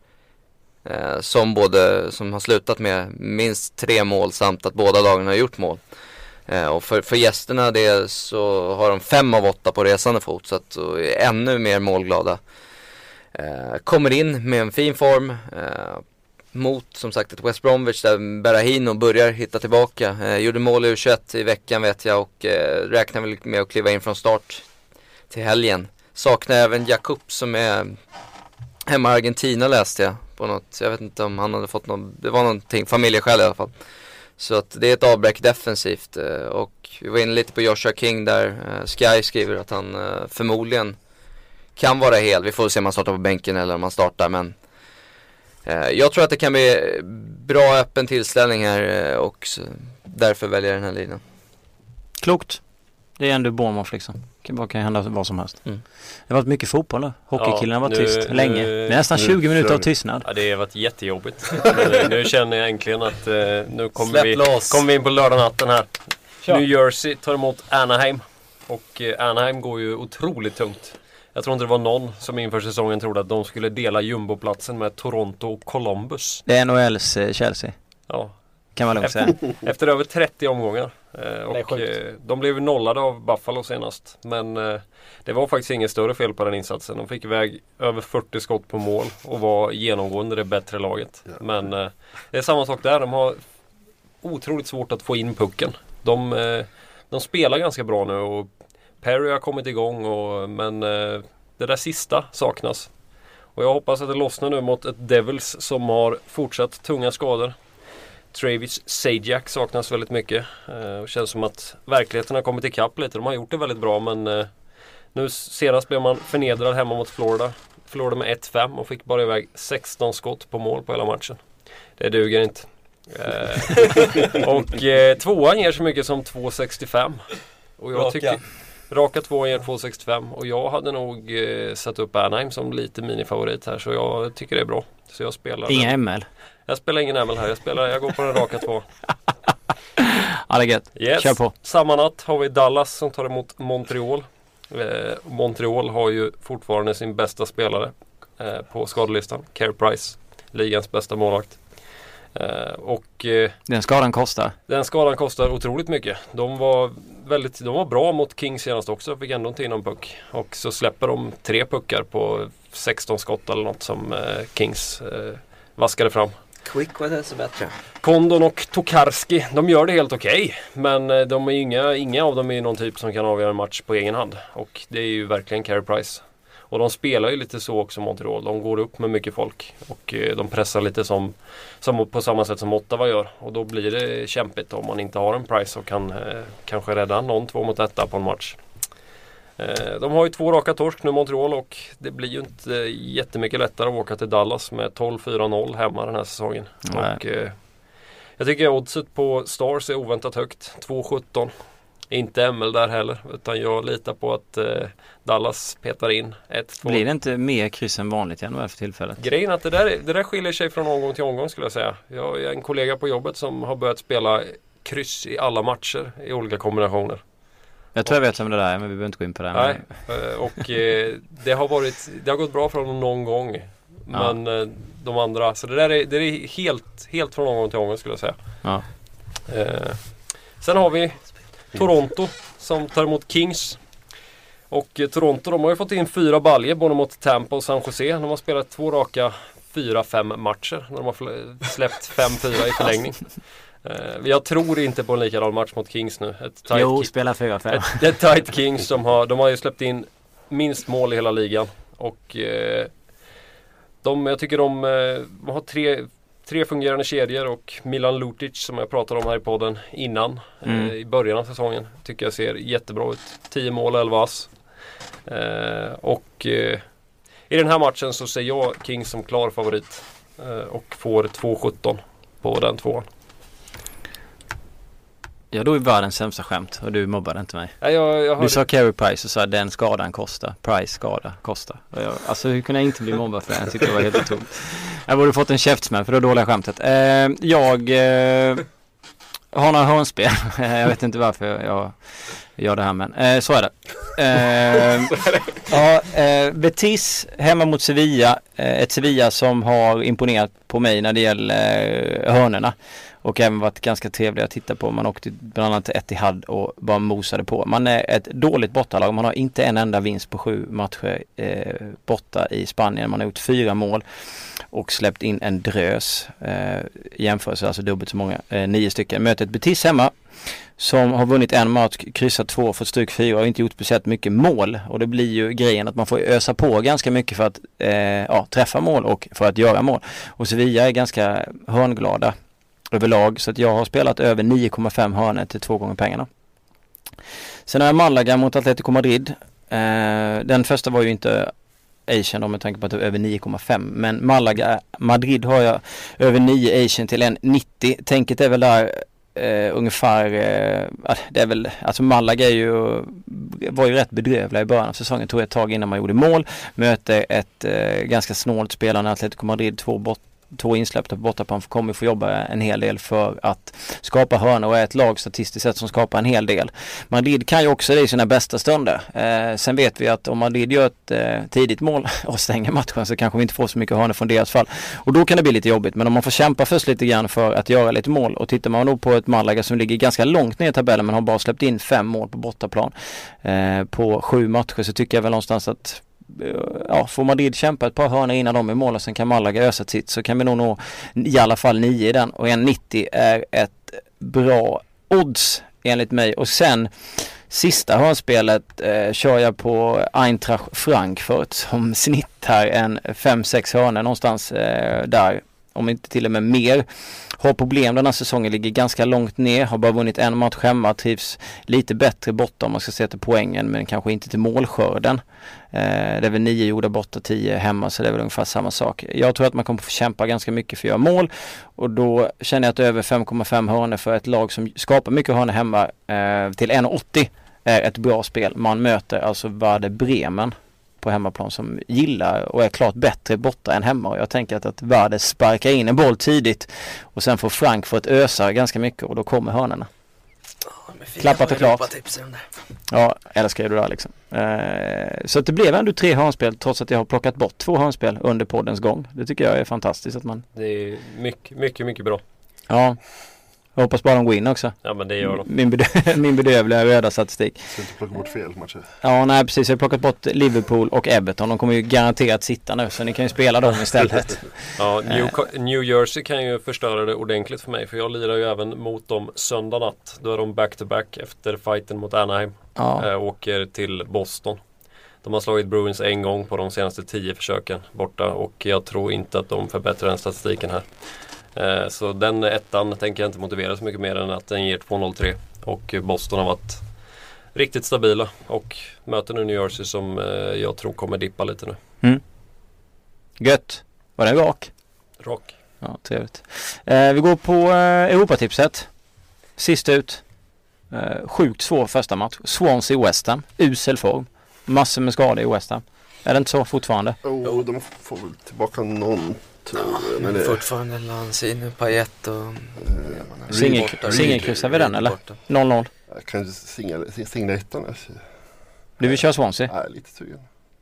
[SPEAKER 5] Eh, som både, som har slutat med minst tre mål samt att båda lagen har gjort mål. Eh, och för, för gästerna det så har de fem av åtta på resande fot. Så att, och är ännu mer målglada. Eh, kommer in med en fin form. Eh, mot som sagt ett West Bromwich där Berahino börjar hitta tillbaka. Eh, gjorde mål i U21 i veckan vet jag och eh, räknar väl med att kliva in från start till helgen. Saknar även Jakob som är hemma i Argentina läste jag på något, jag vet inte om han hade fått något, det var någonting, familjeskäl i alla fall. Så att det är ett avbräck defensivt eh, och vi var inne lite på Joshua King där. Eh, Sky skriver att han eh, förmodligen kan vara hel. Vi får se om han startar på bänken eller om han startar men jag tror att det kan bli bra öppen tillställning här eh, och därför väljer jag den här linjen.
[SPEAKER 3] Klokt. Det är ändå Bournemouth liksom. Det kan, kan hända vad som helst. Mm. Det har varit mycket fotboll nu. Hockeykillen har varit nu, tyst länge. Det är nästan 20 minuter av tystnad.
[SPEAKER 2] Ja det har varit jättejobbigt. nu, nu känner jag äntligen att uh, nu kommer vi, kommer vi in på lördag natten här. Kör. New Jersey tar emot Anaheim. Och uh, Anaheim går ju otroligt tungt. Jag tror inte det var någon som inför säsongen trodde att de skulle dela jumboplatsen med Toronto och Columbus.
[SPEAKER 3] Det är NHLs eh, Chelsea.
[SPEAKER 2] Ja.
[SPEAKER 3] Kan man lugnt säga.
[SPEAKER 2] Efter över 30 omgångar. Eh, och eh, de blev nollade av Buffalo senast. Men det var faktiskt inget större fel på den insatsen. De fick iväg över 40 skott på mål och var genomgående det bättre laget. Men det är samma sak där. De har otroligt svårt att få in pucken. De, de spelar ganska bra nu och Perry har kommit igång och, men eh, det där sista saknas. Och jag hoppas att det lossnar nu mot ett Devils som har fortsatt tunga skador. Travis Sajak saknas väldigt mycket. Eh, och känns som att verkligheten har kommit ikapp lite. De har gjort det väldigt bra men eh, nu senast blev man förnedrad hemma mot Florida. Förlorade med 1-5 och fick bara iväg 16 skott på mål på hela matchen. Det duger inte. Eh, och eh, tvåan ger så mycket som 2,65. Och jag tycker, Raka två ger 2,65 och jag hade nog eh, satt upp Anaheim som lite minifavorit här så jag tycker det är bra. Så jag spelar
[SPEAKER 3] Inga den. ML?
[SPEAKER 2] Jag spelar ingen ML här, jag, spelar, jag går på den raka två.
[SPEAKER 3] ja det är gött.
[SPEAKER 2] Yes.
[SPEAKER 3] Kör på.
[SPEAKER 2] Samma natt har vi Dallas som tar emot Montreal. Eh, Montreal har ju fortfarande sin bästa spelare eh, på skadelistan. Care Price, ligans bästa målvakt. Eh, och eh,
[SPEAKER 3] Den skadan kostar.
[SPEAKER 2] den skadan kostar otroligt mycket. De var väldigt, de var bra mot Kings senast också. Fick ändå inte in någon puck. Och så släpper de tre puckar på 16 skott eller något som eh, Kings eh, vaskade fram.
[SPEAKER 5] Quick var det så bättre.
[SPEAKER 2] Kondon och Tokarski, de gör det helt okej. men eh, de är inga, inga av dem är någon typ som kan avgöra en match på egen hand. Och det är ju verkligen Carey Price. Och de spelar ju lite så också Montreal. De går upp med mycket folk. Och eh, de pressar lite som, som på samma sätt som Ottawa gör. Och då blir det kämpigt om man inte har en Price och kan eh, kanske rädda någon två mot etta på en match. Eh, de har ju två raka torsk nu Montreal och det blir ju inte jättemycket lättare att åka till Dallas med 12-4-0 hemma den här säsongen. Och, eh, jag tycker oddset på Stars är oväntat högt. 2-17. Inte ML där heller utan jag litar på att eh, Dallas petar in 1-2.
[SPEAKER 3] Blir det inte mer kryss än vanligt i NHL för tillfället?
[SPEAKER 2] Grejen är att det där, det där skiljer sig från omgång till omgång skulle jag säga. Jag har en kollega på jobbet som har börjat spela kryss i alla matcher i olika kombinationer.
[SPEAKER 3] Jag tror jag vet vem det där är men vi behöver inte gå in på det.
[SPEAKER 2] Nej, eh, och eh, det har varit, det har gått bra för honom någon gång. Men eh, de andra, så det där är, det är helt, helt från omgång till omgång skulle jag säga.
[SPEAKER 3] ja.
[SPEAKER 2] Eh, sen har vi Toronto som tar emot Kings. Och eh, Toronto de har ju fått in fyra baljer både mot Tampa och San Jose. De har spelat två raka 4-5 matcher. När de har släppt 5-4 i förlängning. Eh, jag tror inte på en likadan match mot Kings nu. Ett tight
[SPEAKER 3] Jo, spela 4-5.
[SPEAKER 2] ett, det är tight Kings som har, de har ju släppt in minst mål i hela ligan. Och eh, de, jag tycker de, eh, de har tre, tre fungerande kedjor och Milan Lutic som jag pratade om här i podden innan.
[SPEAKER 3] Mm.
[SPEAKER 2] Eh, I början av säsongen. Tycker jag ser jättebra ut. 10 mål, 11 ass. Eh, och eh, i den här matchen så ser jag Kings som klar favorit. Eh, och får 2-17 på den tvåan.
[SPEAKER 3] Jag drog världens sämsta skämt och du mobbade inte mig.
[SPEAKER 2] Ja, jag, jag
[SPEAKER 3] Du sa Carey Price och sa den skadan kostar. Price skada kostar. Jag, alltså hur kunde jag inte bli mobbad för det? Jag tyckte det var helt otroligt. Jag borde fått en käftsmäll för det dåliga skämtet. Eh, jag eh, har några hörnspel. jag vet inte varför jag gör det här men eh, så är det. Eh, ja, eh, Betis hemma mot Sevilla. Eh, ett Sevilla som har imponerat på mig när det gäller eh, hörnorna. Och även varit ganska trevliga att titta på. Man åkte bland annat till Etihad och bara mosade på. Man är ett dåligt bortalag. Man har inte en enda vinst på sju matcher eh, borta i Spanien. Man har gjort fyra mål och släppt in en drös. Eh, jämförelse alltså dubbelt så många, eh, nio stycken. Mötet Betis hemma som har vunnit en match, kryssat två, fått stryk fyra och inte gjort speciellt mycket mål. Och det blir ju grejen att man får ösa på ganska mycket för att eh, ja, träffa mål och för att göra mål. Och Sevilla är ganska hörnglada överlag så att jag har spelat över 9,5 hörnor till två gånger pengarna. Sen har jag Malaga mot Atletico Madrid. Eh, den första var ju inte Asian då med tanke på att det var över 9,5 men Malaga, Madrid har jag över 9 Asian till 1,90. Tänket är väl där eh, ungefär, eh, det är väl, alltså Malaga är ju, var ju rätt bedrövliga i början av säsongen, tog ett tag innan man gjorde mål. Möter ett eh, ganska snålt spelande Atletico Madrid, två bort två insläppta på bortaplan kommer få jobba en hel del för att skapa hörnor och är ett lag statistiskt sett som skapar en hel del. Madrid kan ju också det i sina bästa stunder. Eh, sen vet vi att om Madrid gör ett eh, tidigt mål och stänger matchen så kanske vi inte får så mycket hörnor från deras fall. Och då kan det bli lite jobbigt. Men om man får kämpa först lite grann för att göra lite mål och tittar man då på ett Malaga som ligger ganska långt ner i tabellen men har bara släppt in fem mål på bortaplan eh, på sju matcher så tycker jag väl någonstans att ja, får Madrid kämpa ett par hörnor innan de är mål och sen kan Malaga ösa sitt så kan vi nog nå i alla fall 9 i den och 1,90 är ett bra odds enligt mig och sen Sista hörnspelet eh, kör jag på Eintracht Frankfurt som snittar en 5-6 hörnor någonstans eh, där. Om inte till och med mer. Har problem den här säsongen, ligger ganska långt ner, har bara vunnit en match hemma, trivs lite bättre borta om man ska se till poängen men kanske inte till målskörden. Eh, det är väl nio gjorda borta, tio hemma så det är väl ungefär samma sak. Jag tror att man kommer få kämpa ganska mycket för att göra mål och då känner jag att över 5,5 hörnor för ett lag som skapar mycket hörnor hemma eh, till 1,80 är ett bra spel. Man möter alltså Werder Bremen på hemmaplan som gillar och är klart bättre borta än hemma och jag tänker att, att Werder sparkar in en boll tidigt och sen får Frankfurt ösa ganska mycket och då kommer hörnorna. Klappat och klart. Ja, älskar ju det där liksom. Eh, så att det blev ändå tre hörnspel trots att jag har plockat bort två hörnspel under poddens gång. Det tycker jag är fantastiskt att man,
[SPEAKER 2] Det är mycket, mycket, mycket bra.
[SPEAKER 3] ja. Jag hoppas bara de går in också.
[SPEAKER 2] Ja men det gör de.
[SPEAKER 3] Min, bedö- min bedövliga röda statistik.
[SPEAKER 4] Så inte plocka bort fel matcher.
[SPEAKER 3] Ja, nej precis. Jag har plockat bort Liverpool och Everton. De kommer ju garanterat sitta nu så ni kan ju spela dem istället.
[SPEAKER 2] Ja, New, New Jersey kan ju förstöra det ordentligt för mig för jag lirar ju även mot dem söndag natt. Då är de back-to-back efter fighten mot Anaheim.
[SPEAKER 3] Ja,
[SPEAKER 2] Eh, åker till Boston. De har slagit Bruins en gång på de senaste tio försöken borta och jag tror inte att de förbättrar den statistiken här. Eh, så den ettan tänker jag inte motivera så mycket mer än att den ger 2-0-3. Och Boston har varit riktigt stabila och möter nu New Jersey som eh, jag tror kommer dippa lite nu.
[SPEAKER 3] gött. Var den rak?
[SPEAKER 2] Rak.
[SPEAKER 3] Ja, trevligt. Eh, vi går på eh, Europatipset. Sist ut. Eh, sjukt svår första match. Swansea West Ham. Usel form. Massor med skador i West Ham. Är det inte så fortfarande?
[SPEAKER 4] Oh, de får väl tillbaka någon tror jag. Men det,
[SPEAKER 5] Fortfarande Lanzini, Payet och... Borta.
[SPEAKER 3] singelkryssar vi den, eller?
[SPEAKER 5] borta.
[SPEAKER 3] 0-0.
[SPEAKER 4] jag kan ju singla, singla ettan. alltså.
[SPEAKER 3] Du vill köra Swansea?
[SPEAKER 4] Jag är lite sugen.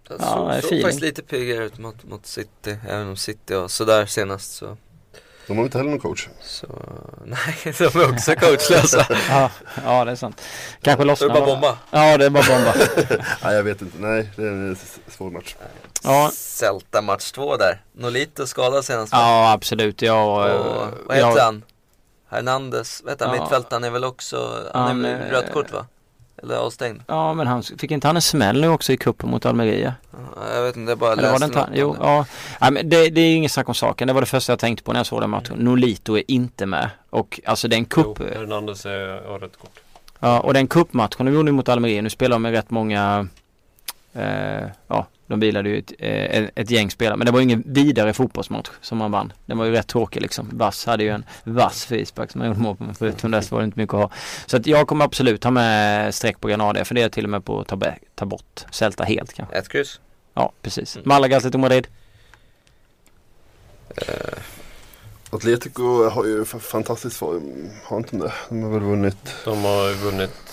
[SPEAKER 3] Ja,
[SPEAKER 5] såg,
[SPEAKER 3] det är
[SPEAKER 5] såg
[SPEAKER 3] feeling.
[SPEAKER 5] faktiskt lite piggare ut mot, mot City, även om City var sådär senast så,
[SPEAKER 4] De har inte heller någon coach.
[SPEAKER 5] så nej, de är också coachlösa.
[SPEAKER 3] Ja, ja det är sant. Kanske lossnar
[SPEAKER 5] det är bara bomba.
[SPEAKER 3] Ja, det är bara bomba.
[SPEAKER 4] Nej, jag vet inte. Nej, det är en svår match.
[SPEAKER 3] Ja.
[SPEAKER 5] Celta match två där. Nolito skadad senast?
[SPEAKER 3] Ja, absolut. Jag,
[SPEAKER 5] Och,
[SPEAKER 3] eh,
[SPEAKER 5] vad heter
[SPEAKER 3] jag,
[SPEAKER 5] han? Hernandez, vet han,
[SPEAKER 3] Ja.
[SPEAKER 5] mittfältaren är väl också, han
[SPEAKER 3] Han,
[SPEAKER 5] är rött kort va? Eller avstängd?
[SPEAKER 3] Ja, men han fick inte han en smäll nu också i cupen mot Almeria?
[SPEAKER 5] Ja, Jag vet inte, jag bara
[SPEAKER 3] Eller
[SPEAKER 5] läste något
[SPEAKER 3] Jo, ja. Nej, men det, det är inget snack om saken. Det var det första jag tänkte på när jag såg den matchen. Nolito är inte med. Och alltså den
[SPEAKER 2] Jo,
[SPEAKER 3] cup...
[SPEAKER 2] Hernandez har rött kort.
[SPEAKER 3] Ja, och den cupmatchen de gjorde mot Almeria. Nu spelar de med rätt många... Eh, ja, de bilade ju ett, eh, ett gäng spelare. Men det var ju ingen vidare fotbollsmatch som man vann. Den var ju rätt tråkig liksom. Vass hade ju en vass frispark som man gjorde mål på. Men förutom det så var det inte mycket att ha. Så att jag kommer absolut ha med streck på Granada. Jag funderar till och med på att ta, ta bort Celta helt kanske.
[SPEAKER 5] Ett kryss.
[SPEAKER 3] Ja, precis.
[SPEAKER 5] Mm.
[SPEAKER 3] Malaga, Atletico Madrid.
[SPEAKER 4] Atletico har ju fantastiskt form. Har inte de det? De har väl vunnit.
[SPEAKER 2] De har ju vunnit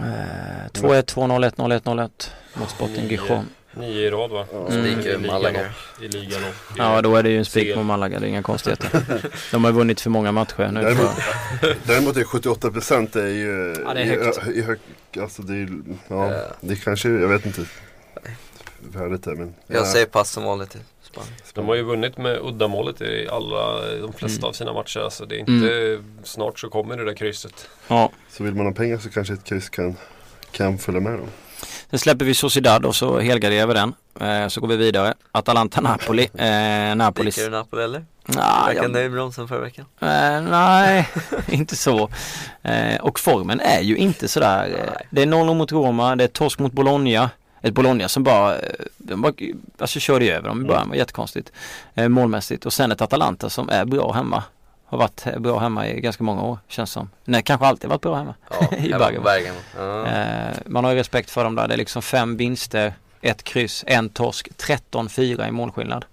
[SPEAKER 3] Eh, 2-1, 2-0, 1-0, 1-0-1 mot Sporting. Gijon.
[SPEAKER 2] Nio i rad va?
[SPEAKER 3] Mm.
[SPEAKER 2] I
[SPEAKER 5] Spikar
[SPEAKER 2] ligan
[SPEAKER 5] Malaga.
[SPEAKER 2] I ligan och i-
[SPEAKER 3] Ja, då är det ju en spik mot Malaga. Det är inga konstigheter. De har vunnit för många matcher nu.
[SPEAKER 4] Däremot, däremot är 78 procent är ju
[SPEAKER 3] Ja, det är
[SPEAKER 4] i-
[SPEAKER 3] högt.
[SPEAKER 4] I, hög, alltså det är ja,
[SPEAKER 5] Ja.
[SPEAKER 4] det kanske, jag vet inte värdet är men.
[SPEAKER 5] Jag
[SPEAKER 4] ja.
[SPEAKER 5] säger pass som vanligt.
[SPEAKER 2] De har ju vunnit med uddamålet i alla, de flesta
[SPEAKER 3] Mm.
[SPEAKER 2] av sina matcher. Så det är inte, snart så kommer det där krysset.
[SPEAKER 3] Ja.
[SPEAKER 4] Så vill man ha pengar så kanske ett kryss kan, kan följa med dem.
[SPEAKER 3] Sen släpper vi Sociedad och så helgarderar vi den. Eh, så går vi vidare. Atalanta-Napoli. Eh, Napolis...
[SPEAKER 5] Spikar du Napoli eller?
[SPEAKER 3] Ah,
[SPEAKER 5] Verkar
[SPEAKER 3] jag...
[SPEAKER 5] nöjd med förra veckan.
[SPEAKER 3] eh, nej, inte så. Eh, och formen är ju inte sådär. Eh, det är 0 mot Roma, det är torsk mot Bologna. Ett Bologna som bara, eh, de bara alltså körde över dem i början, var jättekonstigt. Eh, målmässigt. Och sen ett Atalanta som är bra hemma. Har varit bra hemma i ganska många år känns som. Nej, kanske alltid varit bra hemma.
[SPEAKER 5] Ja,
[SPEAKER 3] I
[SPEAKER 5] hemma
[SPEAKER 3] Bergamo.
[SPEAKER 5] Ja.
[SPEAKER 3] Eh, man har ju respekt för dem där. Det är liksom fem vinster, ett kryss, en torsk, 13-4 i målskillnad.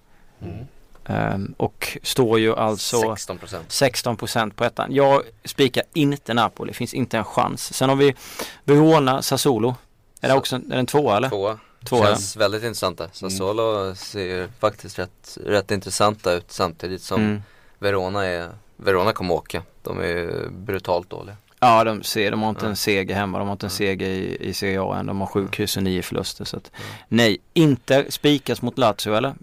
[SPEAKER 3] Eh, och står ju alltså
[SPEAKER 5] 16 procent.
[SPEAKER 3] 16% på ettan. Jag spikar inte Napoli, finns inte en chans. Sen har vi Verona, Sassuolo. Är det också är det en tvåa eller?
[SPEAKER 5] Tvåa.
[SPEAKER 3] Ja.
[SPEAKER 5] Känns väldigt intressant där. Sassuolo ser faktiskt rätt, rätt intressanta ut samtidigt som
[SPEAKER 3] Mm.
[SPEAKER 5] Verona är Verona kommer åka. De är brutalt dåliga.
[SPEAKER 3] Ja, de ser, de har inte en seger hemma, de har inte en seger i, i Serie A än. De har sju kryss och nio förluster. Så att, nej, inte spikas mot Lazio eller?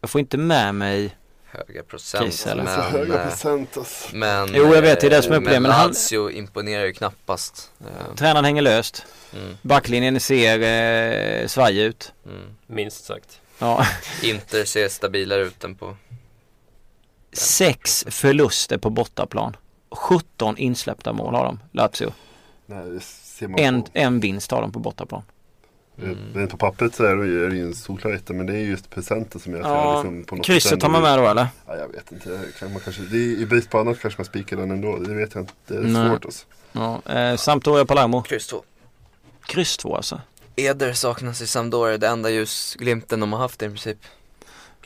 [SPEAKER 3] Jag får inte med mig
[SPEAKER 5] Höga procent.
[SPEAKER 3] Kiss,
[SPEAKER 5] Men,
[SPEAKER 4] höga
[SPEAKER 5] eh,
[SPEAKER 4] procent alltså.
[SPEAKER 5] men,
[SPEAKER 3] Jo, jag vet, det är det som är
[SPEAKER 5] eh,
[SPEAKER 3] problemet,
[SPEAKER 5] Men
[SPEAKER 3] men han-
[SPEAKER 5] Lazio imponerar ju knappast. Eh,
[SPEAKER 3] Tränaren hänger löst.
[SPEAKER 5] Mm,
[SPEAKER 3] Backlinjen ser eh, svajig ut.
[SPEAKER 5] mm.
[SPEAKER 2] Minst sagt.
[SPEAKER 3] Ja.
[SPEAKER 5] Inter ser stabilare ut än på
[SPEAKER 3] Sex förluster på bortaplan. 17 insläppta mål har de, Lazio.
[SPEAKER 4] Nej, ser
[SPEAKER 3] En, en vinst har de på bortaplan.
[SPEAKER 5] Mm.
[SPEAKER 4] Rent på pappret så är det ju, en solklar etta men det är just procenten som gör att
[SPEAKER 3] Ja,
[SPEAKER 4] jag liksom på något
[SPEAKER 3] Krysset tar man med då eller?
[SPEAKER 4] Ja, jag vet inte. Kan man kanske, det är, I brist på annat kanske man spikar den ändå. Det vet jag inte. Det är
[SPEAKER 3] Nej.
[SPEAKER 4] svårt alltså.
[SPEAKER 3] Ja, eh, Sampdoria Palermo.
[SPEAKER 5] Kryss 2.
[SPEAKER 3] Kryss två alltså.
[SPEAKER 5] Eder saknas i Sampdoria, det enda ljusglimten de har haft i princip.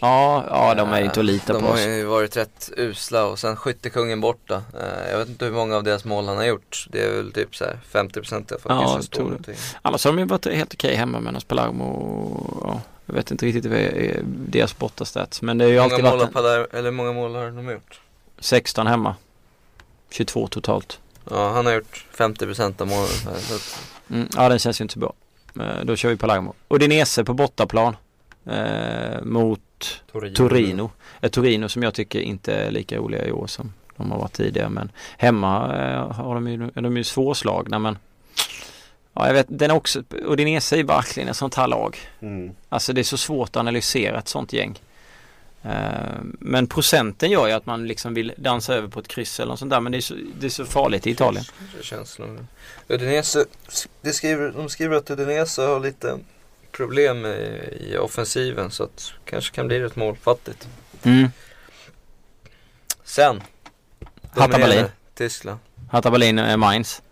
[SPEAKER 3] Ja, ja de är ju inte att lita
[SPEAKER 5] de
[SPEAKER 3] på.
[SPEAKER 5] har
[SPEAKER 3] oss.
[SPEAKER 5] ju varit rätt usla och sen skyttekungen borta. Eh, jag vet inte hur många av deras mål han har gjort. Det är väl typ så här 50% i alla fall.
[SPEAKER 3] Ja, tror det. Annars har de ju varit helt okej hemma medan Palermo, ja, jag vet inte riktigt vad är deras bortastats. Men det har ju
[SPEAKER 5] Hur
[SPEAKER 3] alltid
[SPEAKER 5] många mål,
[SPEAKER 3] varit
[SPEAKER 5] har
[SPEAKER 3] en,
[SPEAKER 5] Paler, eller många mål har de gjort?
[SPEAKER 3] 16 hemma. 22 totalt.
[SPEAKER 5] Ja, han har gjort 50% av målen.
[SPEAKER 3] Mm, ja den känns ju inte så bra. Eh, då kör vi Palermo. Udinese på bortaplan. Eh, mot
[SPEAKER 2] Torino.
[SPEAKER 3] Torino. Ett Torino som jag tycker inte är lika roliga i år som de har varit tidigare. Men hemma eh, har de ju, är de ju svårslagna men Ja jag vet, den är också, Udinese är verkligen ett sånt här lag.
[SPEAKER 4] Mm.
[SPEAKER 3] Alltså det är så svårt att analysera ett sånt gäng. Eh, Men procenten gör ju att man liksom vill dansa över på ett kryss eller något sånt där. Men det är så, det är så farligt i Italien.
[SPEAKER 5] nog. Udinese, det skriver, de skriver att Udinese har lite problem i, i offensiven så att kanske kan bli rätt målfattigt.
[SPEAKER 3] Mm.
[SPEAKER 5] Sen.
[SPEAKER 3] Hatta Berlin.
[SPEAKER 5] Tyskland.
[SPEAKER 3] Hatta Berlin är Mainz.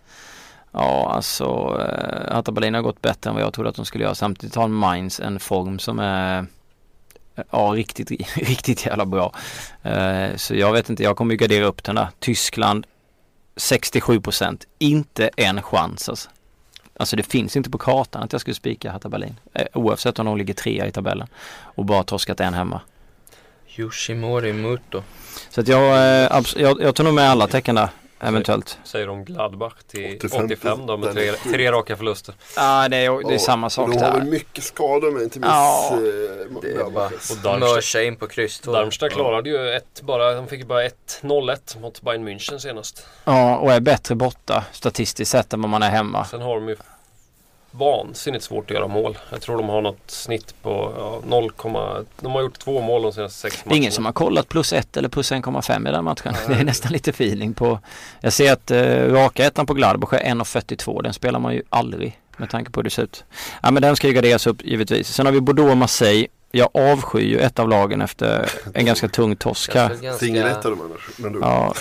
[SPEAKER 3] Ja alltså eh, Hatta Berlin har gått bättre än vad jag trodde att de skulle göra. Samtidigt har Mainz en form som är Ja riktigt, riktigt jävla bra. Eh, så jag vet inte, jag kommer ju gardera upp den där. Tyskland 67% Inte en chans alltså. Alltså det finns inte på kartan att jag skulle spika Hatta Berlin. Eh, oavsett om de ligger trea i tabellen. Och bara torskat en hemma.
[SPEAKER 5] Yoshimori Muto.
[SPEAKER 3] Så att jag, eh, jag, jag tar nog med alla tecken där. Eventuellt.
[SPEAKER 2] Säger de Gladbach till
[SPEAKER 4] 85.
[SPEAKER 2] 85, då med tre, tre raka förluster.
[SPEAKER 3] Ja det är, det är samma sak
[SPEAKER 4] och De har
[SPEAKER 3] där.
[SPEAKER 4] mycket skador med inte minst.
[SPEAKER 3] Ja,
[SPEAKER 4] eh,
[SPEAKER 5] Det är bara
[SPEAKER 2] Och Darmstadt,
[SPEAKER 5] mörsa in på kryss.
[SPEAKER 2] Darmstadt klarade ju ett bara, de fick bara ett 0-1 mot Bayern München senast.
[SPEAKER 3] Ja och är bättre borta statistiskt sett än vad man är hemma.
[SPEAKER 2] Sen har de ju vansinnigt svårt att göra mål. Jag tror de har något snitt på ja, 0, de har gjort två mål de senaste sex
[SPEAKER 3] Det är
[SPEAKER 2] matcherna.
[SPEAKER 3] ingen som har kollat plus 1 eller plus 1,5 i den matchen. Det är nästan lite feeling på. Jag ser att eh, raka ettan på Gladbach är 1,42. Den spelar man ju aldrig med tanke på hur det ser ut. Ja men den ska ju garderas upp givetvis. Sen har vi Bordeaux och Marseille. Jag avskyr ju ett av lagen efter en ganska tung torsk här.
[SPEAKER 5] ganska,
[SPEAKER 4] Singelettar de annars. Men du.
[SPEAKER 3] Ja,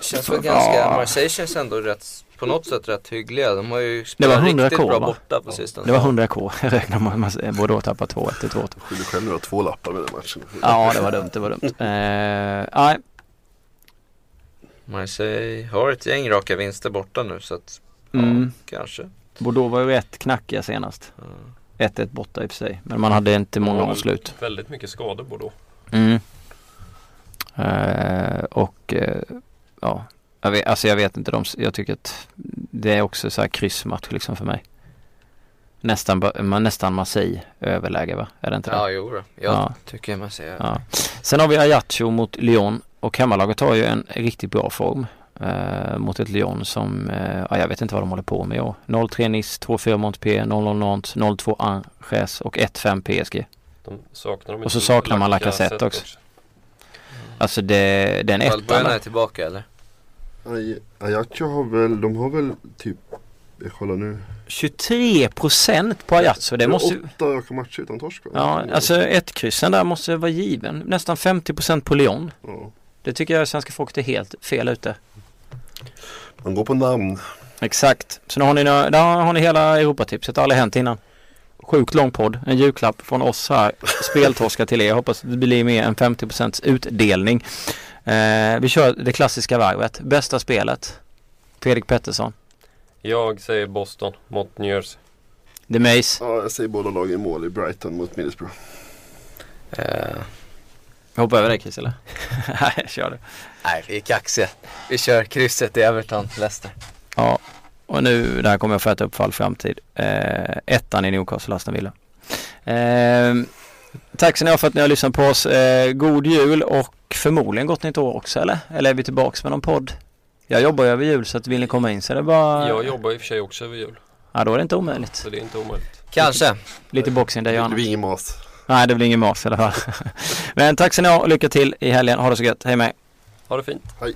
[SPEAKER 5] känns väl ganska,
[SPEAKER 3] Ja.
[SPEAKER 5] Marseille känns ändå rätt, på något sätt rätt hyggliga. De har ju spelat
[SPEAKER 3] 100
[SPEAKER 5] riktigt
[SPEAKER 3] K,
[SPEAKER 5] bra
[SPEAKER 3] va?
[SPEAKER 5] borta på sistone.
[SPEAKER 3] det var 100k. Jag räknar med att Bordeaux tappar 2-1 till 2
[SPEAKER 4] Skyller själv nu två lappar med den matchen.
[SPEAKER 3] Ja det var dumt, det var dumt. Eh, nej,
[SPEAKER 5] Marseille har ett gäng raka vinster borta nu så att,
[SPEAKER 3] mm.
[SPEAKER 5] ja, kanske.
[SPEAKER 3] Bordeaux var ju rätt knackiga senast.
[SPEAKER 5] Ja.
[SPEAKER 3] 1-1 borta i och för sig. Men man hade inte många avslut.
[SPEAKER 2] Väldigt mycket skador Bordeaux.
[SPEAKER 3] Mm. Eh, och eh, ja, jag vet, alltså jag vet inte. De, jag tycker att det är också så här kryssmatch liksom för mig. Nästan, man, nästan Marseille överläge va? Är det inte det?
[SPEAKER 5] Ja, jo då. Jag
[SPEAKER 3] Ja.
[SPEAKER 5] tycker Marseille.
[SPEAKER 3] Ja. Sen har vi Ajaccio mot Lyon och hemmalaget har ju en riktigt bra form. Eh, mot ett Lyon som, eh, ja, jag vet inte vad de håller på med i år. 0-3 Nice, 2-4 Montpellier, 0-0 Nantes, 0-2 Angers och 1-5 PSG. Och så saknar man Lacazette också. Alltså det, den ettan
[SPEAKER 5] Valbuena är tillbaka eller?
[SPEAKER 4] Aj- Ajaccio har väl, de har väl typ, jag kollar nu.
[SPEAKER 3] 23 procent på Ajaccio. Det måste ju-
[SPEAKER 4] Åtta raka matcher utan torsk va?
[SPEAKER 3] Ja, alltså ett kryssen där måste vara given. Nästan 50 procent på Lyon.
[SPEAKER 4] Ja.
[SPEAKER 3] Det tycker jag svenska folket är helt fel ute.
[SPEAKER 4] Man går på namn.
[SPEAKER 3] Exakt. Så nu har ni, där har ni hela Europatipset. Det har aldrig hänt innan. Sjukt lång podd. En julklapp från oss här. Speltorskar till er. Jag hoppas det blir mer än 50 procents utdelning. Eh, vi kör det klassiska varvet. Bästa spelet. Fredrik Pettersson.
[SPEAKER 2] Jag säger Boston mot New Jersey.
[SPEAKER 3] The Mace.
[SPEAKER 4] Ja, jag säger båda lagen i mål i Brighton mot Middlesbrough.
[SPEAKER 5] Eh,
[SPEAKER 3] Jag hoppar över dig Chris eller? Nej, kör du.
[SPEAKER 5] nej, vi är kaxiga. Vi kör krysset i Everton, Leicester.
[SPEAKER 3] Ja, och nu, det här kommer jag få äta upp för all framtid. Eh, ettan i Newcastle, Aston Villa. Eh, tack så ni ha för att ni har lyssnat på oss. Eh, god jul och förmodligen gott nytt år också eller? Eller är vi tillbaks med någon podd? Jag jobbar ju över jul så att vill ni komma in så är det bara...
[SPEAKER 2] Jag jobbar i och för sig också över jul.
[SPEAKER 3] Ja, då är det inte omöjligt.
[SPEAKER 2] Så det är inte omöjligt.
[SPEAKER 5] Kanske.
[SPEAKER 3] Lite boxing där
[SPEAKER 4] Det
[SPEAKER 3] Johanna.
[SPEAKER 4] blir ingen mas.
[SPEAKER 3] Nej, det blir ingen mas i alla fall. Men tack så ni ha och lycka till i helgen. Ha det så gött. Hej med.
[SPEAKER 2] Ha det fint.
[SPEAKER 4] Hej.